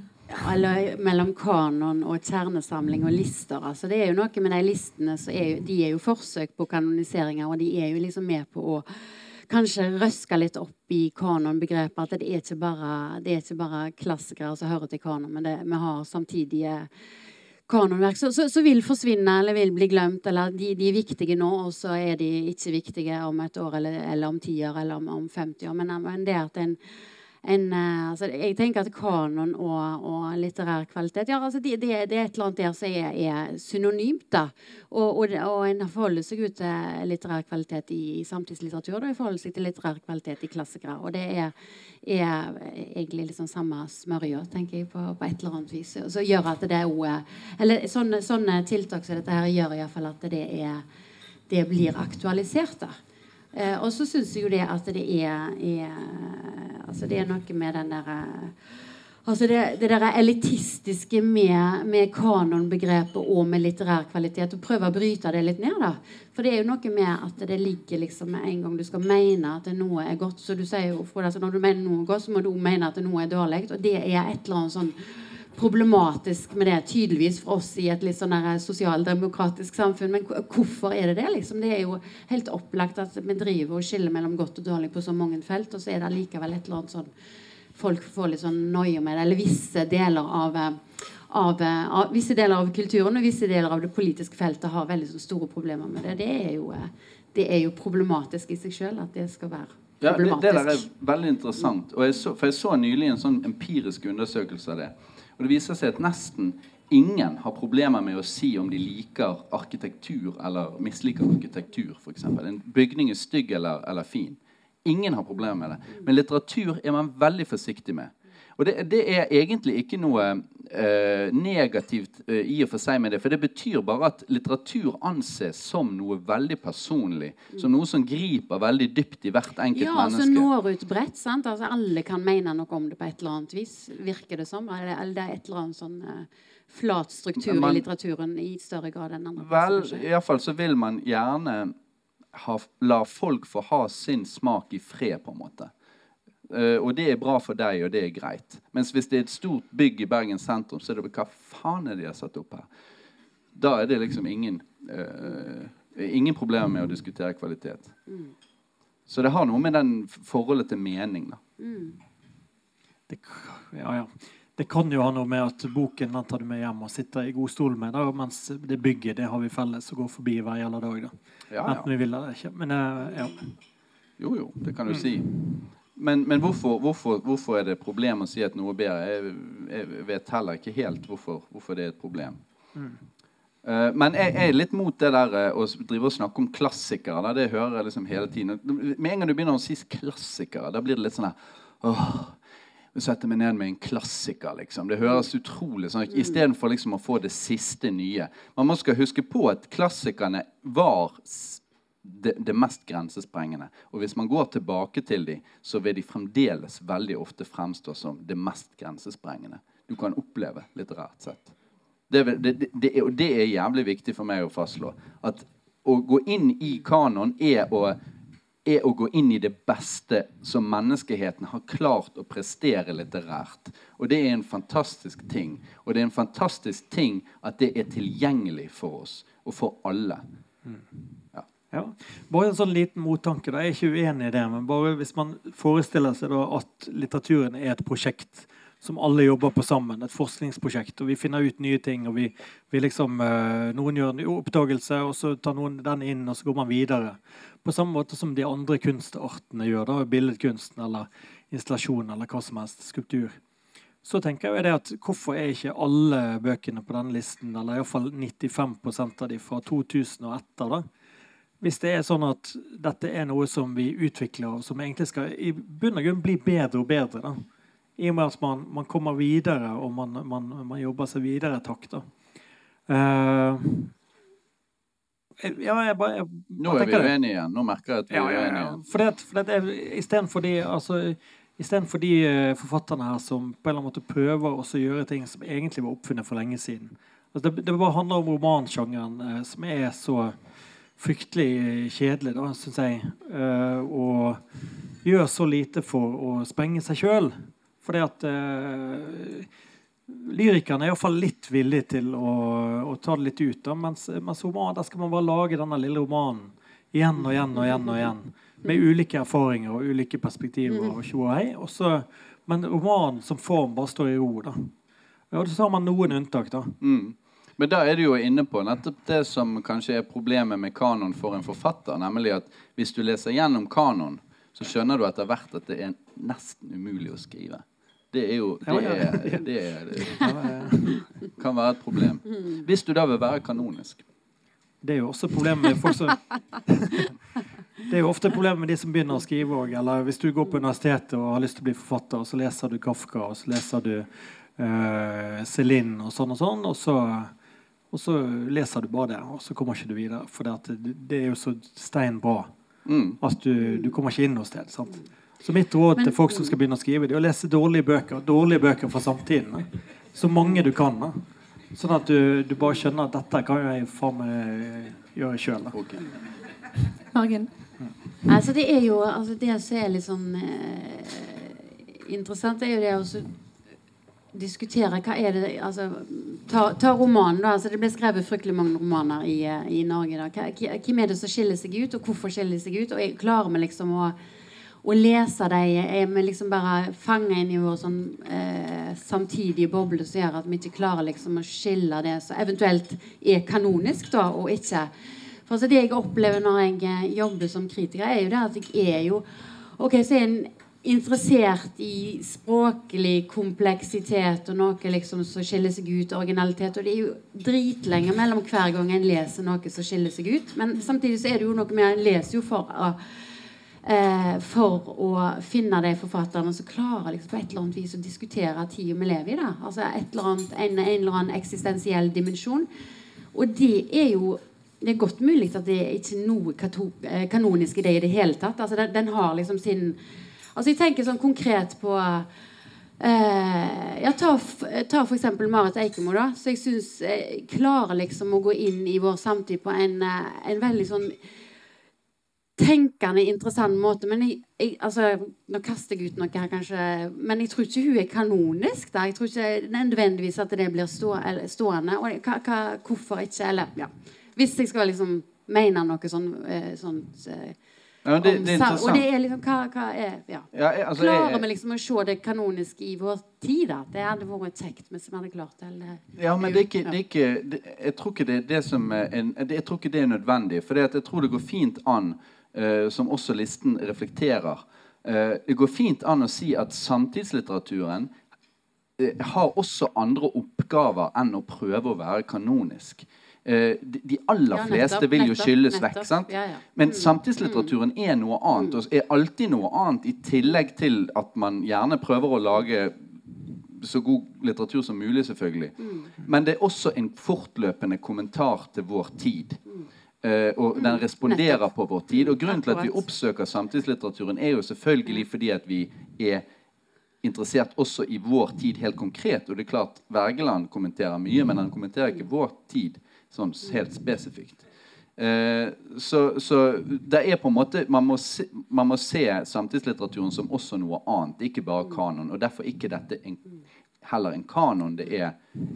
eller mellom kanon og kjernesamling og lister. Altså, det er jo noe med de listene er jo, De er jo forsøk på kanoniseringer, og de er jo liksom med på å kanskje røske litt opp i kanonbegrepet. At det er ikke bare, det er ikke bare klassikere som hører til kanon, men det, vi har samtidige kanonverk så vil forsvinne eller vil bli glemt. Eller de, de, er viktige nå, og så er de ikke viktige om et år eller, eller om ti år eller om, om 50 år. Men, men det at en en eh, altså, Jeg tenker at kanon og, og litterær kvalitet ja, altså, det, det, det, er et eller annet der som er, er synonymt. da og, og, og, en forholder seg ut til litterær kvalitet i, i samtidslitteratur og en forholder seg til litterær kvalitet i klassikere. Og det er, er egentlig liksom samme smørja, tenker jeg, på, på, et eller annet vis. Så gjør at det også, eller sånne, sånne tiltak som dette her gjør iallfall at det, er, det blir aktualisert. da Eh, og så syns jeg jo det at det er, er, Altså det er noe med den derre Altså det, det der elitistiske med, med kanonbegrepet og med litterær kvalitet. Og prøve å bryte det litt ned. da. For det er jo noe med at det ligger liksom en gang du skal mene at noe er godt. Så du sier jo, altså Når du mener noe godt, så må du mene at noe er dårlig. Og det er et eller annet sånn problematisk med det, tydeligvis for oss i et litt sånn sosialdemokratisk samfunn. Men hvorfor er det det? liksom? Det er jo helt opplagt at vi driver og skiller mellom godt og dårlig på så mange felt, og så er det likevel et eller annet sånn Folk får litt sånn noia med det, eller visse deler av, av, av, visse deler av kulturen og visse deler av det politiske feltet har veldig sånn store problemer med det. Det er jo, det er jo problematisk i seg sjøl at det skal være ja, det, det, der er veldig interessant. Og jeg så, for jeg så nylig en sånn empirisk undersøkelse av det. Og det viser seg at nesten ingen har problemer med å si om de liker arkitektur eller misliker arkitektur. Eksempel. en bygning er stygg eller, eller fin. Ingen har problemer med det. Men litteratur er man veldig forsiktig med. Og det, det er egentlig ikke noe eh, negativt eh, i og for seg med det. For det betyr bare at litteratur anses som noe veldig personlig. Som noe som griper veldig dypt i hvert enkelt ja, menneske. Ja, altså når ut bredt. sant? Altså Alle kan mene noe om det på et eller annet vis. Virker det som. Eller, eller det er et eller annet sånn eh, flat struktur man, i litteraturen i større grad enn andre. Vel, iallfall så vil man gjerne ha, la folk få ha sin smak i fred, på en måte. Uh, og det er bra for deg, og det er greit. Mens hvis det er et stort bygg i Bergen sentrum, så er det hva faen er det de har satt opp her? Da er det liksom ingen uh, ingen problemer med å diskutere kvalitet. Mm. Så det har noe med den forholdet til mening, da. Mm. Det, ja, ja. det, kan jo ha noe med at boken den tar du med hjem og sitter i god stol med, da, mens det bygget det har vi felles og går forbi hver jævla dag. da. Ja, Enten vi vil eller ikke. Men uh, ja. Jo, jo, det kan du mm. si. Men, men hvorfor, hvorfor, hvorfor, er det et problem å si at noe er bedre? Jeg, jeg vet heller ikke helt hvorfor, hvorfor det er et problem. Mm. Uh, men jeg, jeg, er litt mot det der uh, å drive og snakke om klassikere. Da. Det hører jeg liksom hele tiden. Med en gang du begynner å si klassikere, da blir det litt sånn her åh, Sette meg ned med en klassiker, liksom. Det høres utrolig sånn ut. Istedenfor liksom å få det siste nye. Man må skal huske på at klassikerne var det, det, mest grensesprengende. Og hvis man går tilbake til dem, så vil de fremdeles veldig ofte fremstå som det mest grensesprengende du kan oppleve litterært sett. Det, det, er, det er jævlig viktig for meg å fastslå. At å gå inn i kanon er å, er å gå inn i det beste som menneskeheten har klart å prestere litterært. Og det er en fantastisk ting. Og det er en fantastisk ting at det er tilgjengelig for oss og for alle. Mm. Ja. Bare en sånn liten mottanke. Da. Jeg er ikke uenig i det. Men bare hvis man forestiller seg da at litteraturen er et prosjekt som alle jobber på sammen, et forskningsprosjekt, og vi finner ut nye ting. og vi, vi liksom, uh, Noen gjør en oppdagelse, og så tar noen den inn, og så går man videre. På samme måte som de andre kunstartene gjør. da, Billedkunsten eller installasjon eller hva som helst. Skulptur. Så tenker jeg det at Hvorfor er ikke alle bøkene på denne listen, eller iallfall 95% av de fra 2000 og etter, da, hvis det er sånn at dette er noe som vi utvikler, og som egentlig skal i bunn og grunn bli bedre og bedre, da. i og med at man, man kommer videre og man, man, man, jobber seg videre i takt. Uh, ja, jeg bare, jeg, Nå er vi uenige igjen. Nå merker jeg at vi er uenige. Ja, ja. For det, for Istedenfor de, altså, for de uh, forfatterne her som på en eller annen måte prøver å gjøre ting som egentlig var oppfunnet for lenge siden. Altså, det, det bare handler om romansjangeren, uh, som er så fryktelig kjedelig, da, syns jeg. Uh, og gjør så lite for å sprenge seg sjøl. Fordi at uh, lyrikerne er iallfall litt villige til å, å, ta det litt ut. Da, mens, mens roman, der skal man bare lage denne lille romanen igjen og igjen og igjen. og igjen Med ulike erfaringer og ulike perspektiver. og tjohei. Men romanen som form bare står i ro. da. Og så har man noen unntak. da. Mm. Men da er du jo inne på nettopp det som kanskje er problemet med kanon for en forfatter. Nemlig at hvis du leser gjennom kanon, så skjønner du etter hvert at det er nesten umulig å skrive. Det er jo Det, er, det, er, det kan være et problem. Hvis du da vil være kanonisk. Det er jo også problemet med folk som (laughs) Det er jo ofte problemet med de som begynner å skrive òg. Eller hvis du går på universitetet og har lyst til å bli forfatter, og så leser du Kafka, og så leser du uh, Celine og sånn og sånn, og så og så leser du bare det, og så kommer ikke du videre. For det, det er jo så stein bra mm. at du, du, kommer ikke inn noe sted. Sant? Så mitt råd til folk som skal begynne å skrive, det er å lese dårlige bøker. Dårlige bøker fra samtiden. Så mange du kan. Da. Sånn at du, du, bare skjønner at dette kan jeg faen meg gjøre sjøl. Okay. Margen? Mm. Altså, det er jo altså, Det som er litt sånn eh, interessant, er jo det å diskutere hva er det altså, Ta, ta romanen, da. Altså, det ble skrevet fryktelig mange romaner i, i Norge. da. Hvem er det som skiller seg ut, og hvorfor skiller de seg ut? Og klarer vi liksom å, å lese dem? Er vi liksom bare fanget inn i vår sånn eh, samtidige boble som gjør at vi ikke klarer liksom å skille det som eventuelt er kanonisk, da, og ikke For altså, Det jeg opplever når jeg eh, jobber som kritiker, er jo det at jeg er jo Ok, så er en interessert i språklig kompleksitet og noe liksom som skiller seg ut, originalitet. Og det er jo dritlenge mellom hver gang en leser noe som skiller seg ut. Men samtidig så er det jo noe med En leser jo for å, eh, for å finne de forfatterne som klarer liksom på et eller annet vis å diskutere tida vi lever i. da Altså et eller annet, en, en eller annen eksistensiell dimensjon. Og det er jo det er godt mulig at det er ikke noe eh, kanonisk i det i det hele tatt. Altså den, den har liksom sin Altså Jeg tenker sånn konkret på eh, ja, Ta, ta f.eks. Marit Eikemo, da. Så jeg syns jeg klarer liksom å gå inn i vår samtid på en, eh, en veldig sånn tenkende, interessant måte. Men jeg, jeg, altså, Nå kaster jeg ut noe her, kanskje. Men jeg tror ikke hun er kanonisk. da. Jeg tror ikke nødvendigvis at det blir stå, stående. Og hva, hva, hvorfor ikke? Eller ja. Hvis jeg skal liksom mene noe sånn, sånn eh, ja, det, det. Og det er liksom hva, hva er ja. ja altså, Klarer vi liksom å se det kanoniske i vår tid? da? Det hadde vært kjekt hvis vi hadde klart det. Eller, ja, men det er ikke, det er ikke det, Jeg tror ikke det er det som er en, Jeg tror ikke det er nødvendig. For jeg tror det går fint an, uh, som også listen reflekterer uh, Det går fint an å si at samtidslitteraturen uh, har også andre oppgaver enn å prøve å være kanonisk. Eh, de aller ja, fleste vil jo skylles vekk. sant? Ja, ja. Men mm. samtidslitteraturen mm. er noe annet, og er alltid noe annet, i tillegg til at man gjerne prøver å lage så god litteratur som mulig, selvfølgelig. Mm. Men det er også en fortløpende kommentar til vår tid. Uh, og den responderer på vår tid. Og grunnen til at vi oppsøker samtidslitteraturen, er jo selvfølgelig fordi at vi er interessert også i vår tid helt konkret. Og det er klart, Wergeland kommenterer mye, men han kommenterer ikke vår tid sånn helt spesifikt. Eh, så, så, det er på en måte man må, se, man må, se, samtidslitteraturen som også noe annet, ikke bare kanon. Og derfor ikke dette en, heller en kanon. Det er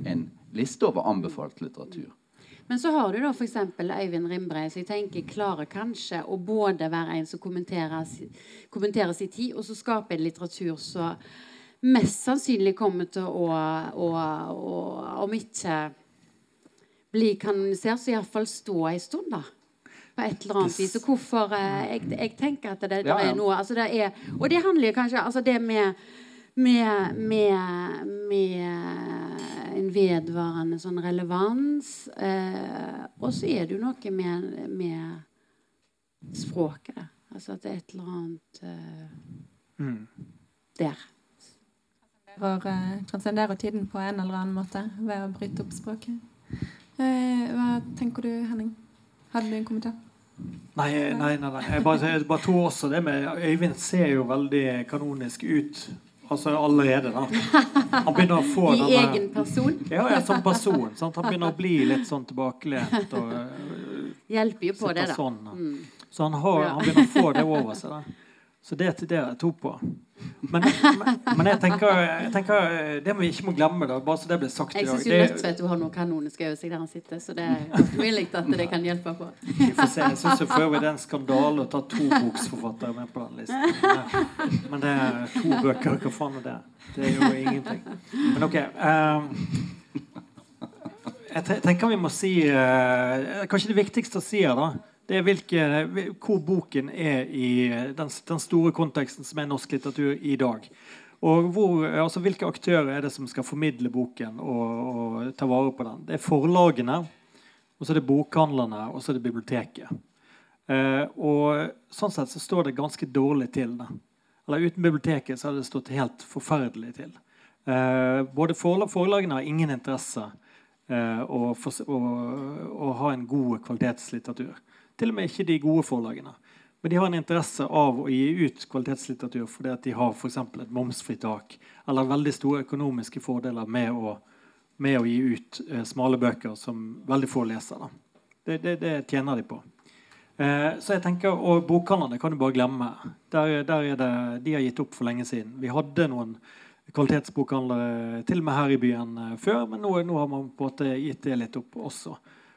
en liste over anbefalt litteratur. Men så har du da f.eks. Øyvind Rimbrei, som jeg tenker klarer kanskje å både være en som kommenterer, kommenterer sin tid, og så skape en litteratur som mest sannsynlig kommer til å, å, å Om ikke bli kanonisert, så iallfall stå ei stund, da. På et eller annet vis. Og hvorfor eh, jeg, jeg, tenker at det, det ja, ja. er noe altså det er, Og det handler kanskje altså det med med, med, med, en vedvarende sånn relevans. Eh, og så er det jo noe med, med språket. Altså at det er et eller annet eh, mm. der. Transcenderer eh, tiden på en eller annen måte ved å bryte opp språket. Eh, hva tenker du, Henning? Hadde du en kommentar? Nei, nei, nei, nei. Jeg bare, jeg bare tror også det med Øyvind ser jo veldig kanonisk ut Altså allerede, da. Han begynner å få (laughs) I denne, egen person? Ja, ja, som person. Sant? Han begynner å bli litt sånn tilbakelent. Og, Hjelper jo på det, da. Sånn, mm. Så han, har, han, begynner å få det over seg. Da. Så det er det jeg tror på. Men, men, men jeg, tenker, jeg, tenker, det må vi ikke må glemme, da, bare så det blir sagt Jeg syns Nødtvedt har noen kanonisk over seg der han sitter, så det er mulig at det kan hjelpe på. Vi får se. Jeg syns for øvrig det er en skandale å ta to boksforfattere med på den listen. Men det er to bøker, hva faen er det? Det er jo ingenting. Men ok. Um, jeg tenker vi må si uh, Kanskje det viktigste å si her, da det er hvilke, hvor boken er i den, den, store konteksten som er norsk litteratur i dag. Og hvor, altså, Hvilke aktører er det som skal formidle boken og, og ta vare på den? Det er forlagene, og så er det bokhandlerne, og så er det biblioteket. Eh, og Sånn sett så står det ganske dårlig til. Da. Eller Uten biblioteket så hadde det stått helt forferdelig til. Eh, både forlag, Forlagene har ingen interesse eh, å, å, å ha en god kvalitetslitteratur. Til og med ikke de gode forlagene. Men de har en interesse av å gi ut kvalitetslitteratur fordi at de har for et momsfritak eller veldig store økonomiske fordeler med å, med å gi ut eh, smale bøker som veldig få leser. Det, det, det, tjener de på. Eh, så jeg tenker, Og bokhandlerne kan du bare glemme. Der, der er det, de har gitt opp for lenge siden. Vi hadde noen kvalitetsbokhandlere til og med her i byen eh, før, men nå, nå har man på en måte gitt det litt opp også.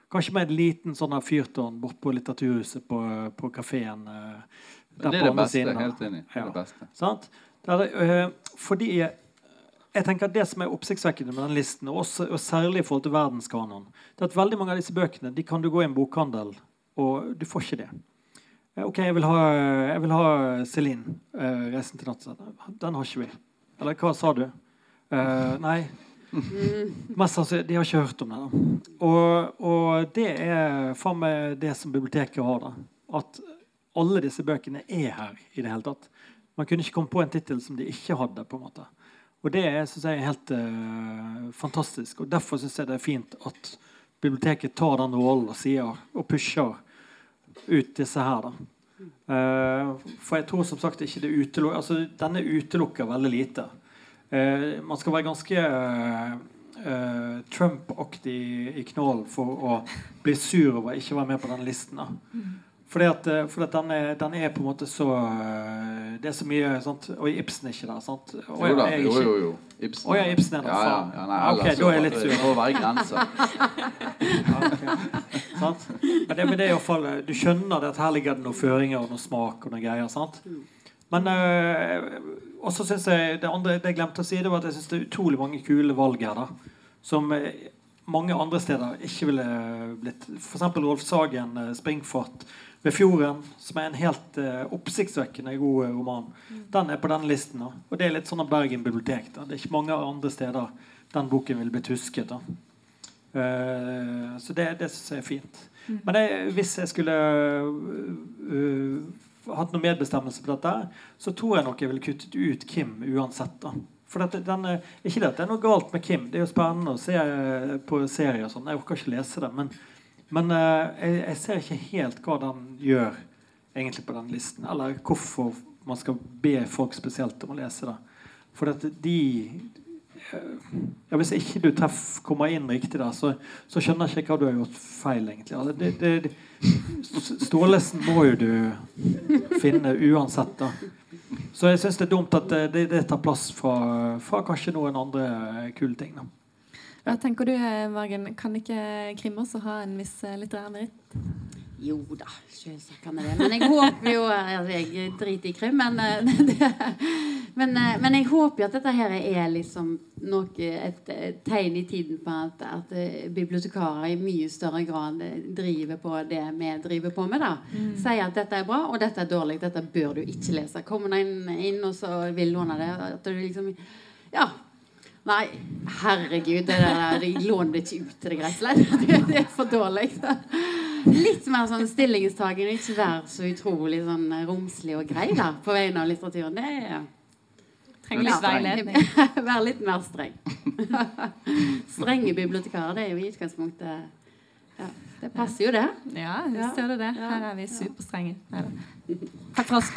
Kanskje med en liten sånn fyrtårn bort på Litteraturhuset på, på kafeen. Uh, det er det beste. Siden, helt enig. Ja. Det beste. Sant? Det er, uh, fordi jeg tenker at Det som er oppsiktsvekkende med den listen, og, også, og særlig i forhold til verdenskanon, det er at veldig mange av disse bøkene de kan du gå i en bokhandel, og du får ikke det. Uh, OK, jeg vil ha, jeg vil ha Celine, uh, 'Reisen til nattsend'. Den har ikke vi. Eller hva sa du? nei. Mest sannsynlig, De har ikke hørt om det. Og, og, det er for meg det som biblioteket har. da At alle disse bøkene er her i det hele tatt. Man kunne ikke komme på en tittel som de ikke hadde. på en måte Og det er synes jeg, helt uh, fantastisk. Og Derfor syns jeg det er fint at biblioteket tar den rollen og sier og pusher ut disse her. da uh, For jeg tror som sagt ikke det utelukker altså, Denne utelukker veldig lite. Eh, man skal være ganske eh, Trump-aktig i knollen for å bli sur over å ikke være med på den listen. Da. Mm. Fordi at, fordi at den, er, den, er, på en måte så Det er så mye sant? Og Ibsen er ikke der, sant? Og, jo da, jo, jo, jo. Ibsen. Å ja, Ibsen er der. Ja, ja, ja, nei, ok, da er jeg litt sur. Det må være grenser. (laughs) ja, okay. Men det, men det er i hvert fall Du skjønner det at her ligger det noen føringer og noen smak og noen greier. sant? Mm. Men øh, også synes jeg det andre det jeg glemte å si, det var at jeg syns det er utrolig mange kule valg her. da Som eh, mange andre steder ikke ville blitt. F.eks. Rolf Sagen, eh, 'Springfart ved fjorden', som er en helt uh, oppsiktsvekkende god roman. Den er på denne listen. da Og det er litt sånn av Bergen bibliotek. da Det er ikke mange andre steder den boken ville blitt husket. da uh, Så det, det syns jeg er fint. Mm. Men jeg, hvis jeg skulle uh, hatt noe medbestemmelse på dette, så tror jeg nok jeg ville kuttet ut Kim uansett. da. For dette, denne, Ikke det at det er noe galt med Kim, det er jo spennende å se eh, på serier. og sånn, Jeg orker ikke lese det. Men, men uh, jeg, jeg, ser ikke helt hva den gjør egentlig på den listen. Eller hvorfor man skal be folk spesielt om å lese det. For dette, de ja, Hvis ikke du treff, kommer inn riktig der, så, så, skjønner jeg ikke hva du har gjort feil. egentlig. Altså, det, det, Stålesen må jo du finne uansett. da. Så jeg syns det er dumt at det, det tar plass fra, fra, kanskje noen andre kule ting. da. Hva tenker du, Margen? Kan ikke krim også ha en viss litterær meritt? Jo da, selvsagt kan jeg det. Men jeg håper jo Jeg driter i krim, men, det, (laughs) men, men, jeg håper jo at dette her er liksom noe, et, et tegn i tiden på at, at, bibliotekarer i mye større grad driver på det vi driver på med. da mm. Sier at dette er bra, og dette er dårlig. Dette bør du ikke lese. Kommer du inn, og så vil låne det. At du liksom Ja, Nei, herregud, det der, de låner det ikke ut til deg, rett og (laughs) slett. Det er for dårlig. Litt mer sånn stillingstagen, ikke være så utrolig sånn romslig og grei da, på vegne av litteraturen. Det er Trenger litt veiledning. (laughs) Være litt mer streng. (laughs) Strenge bibliotekarer, det er jo i utgangspunktet ja, Det passer jo, det. Ja, visst gjør det det. Her er vi superstrenge. Takk for oss.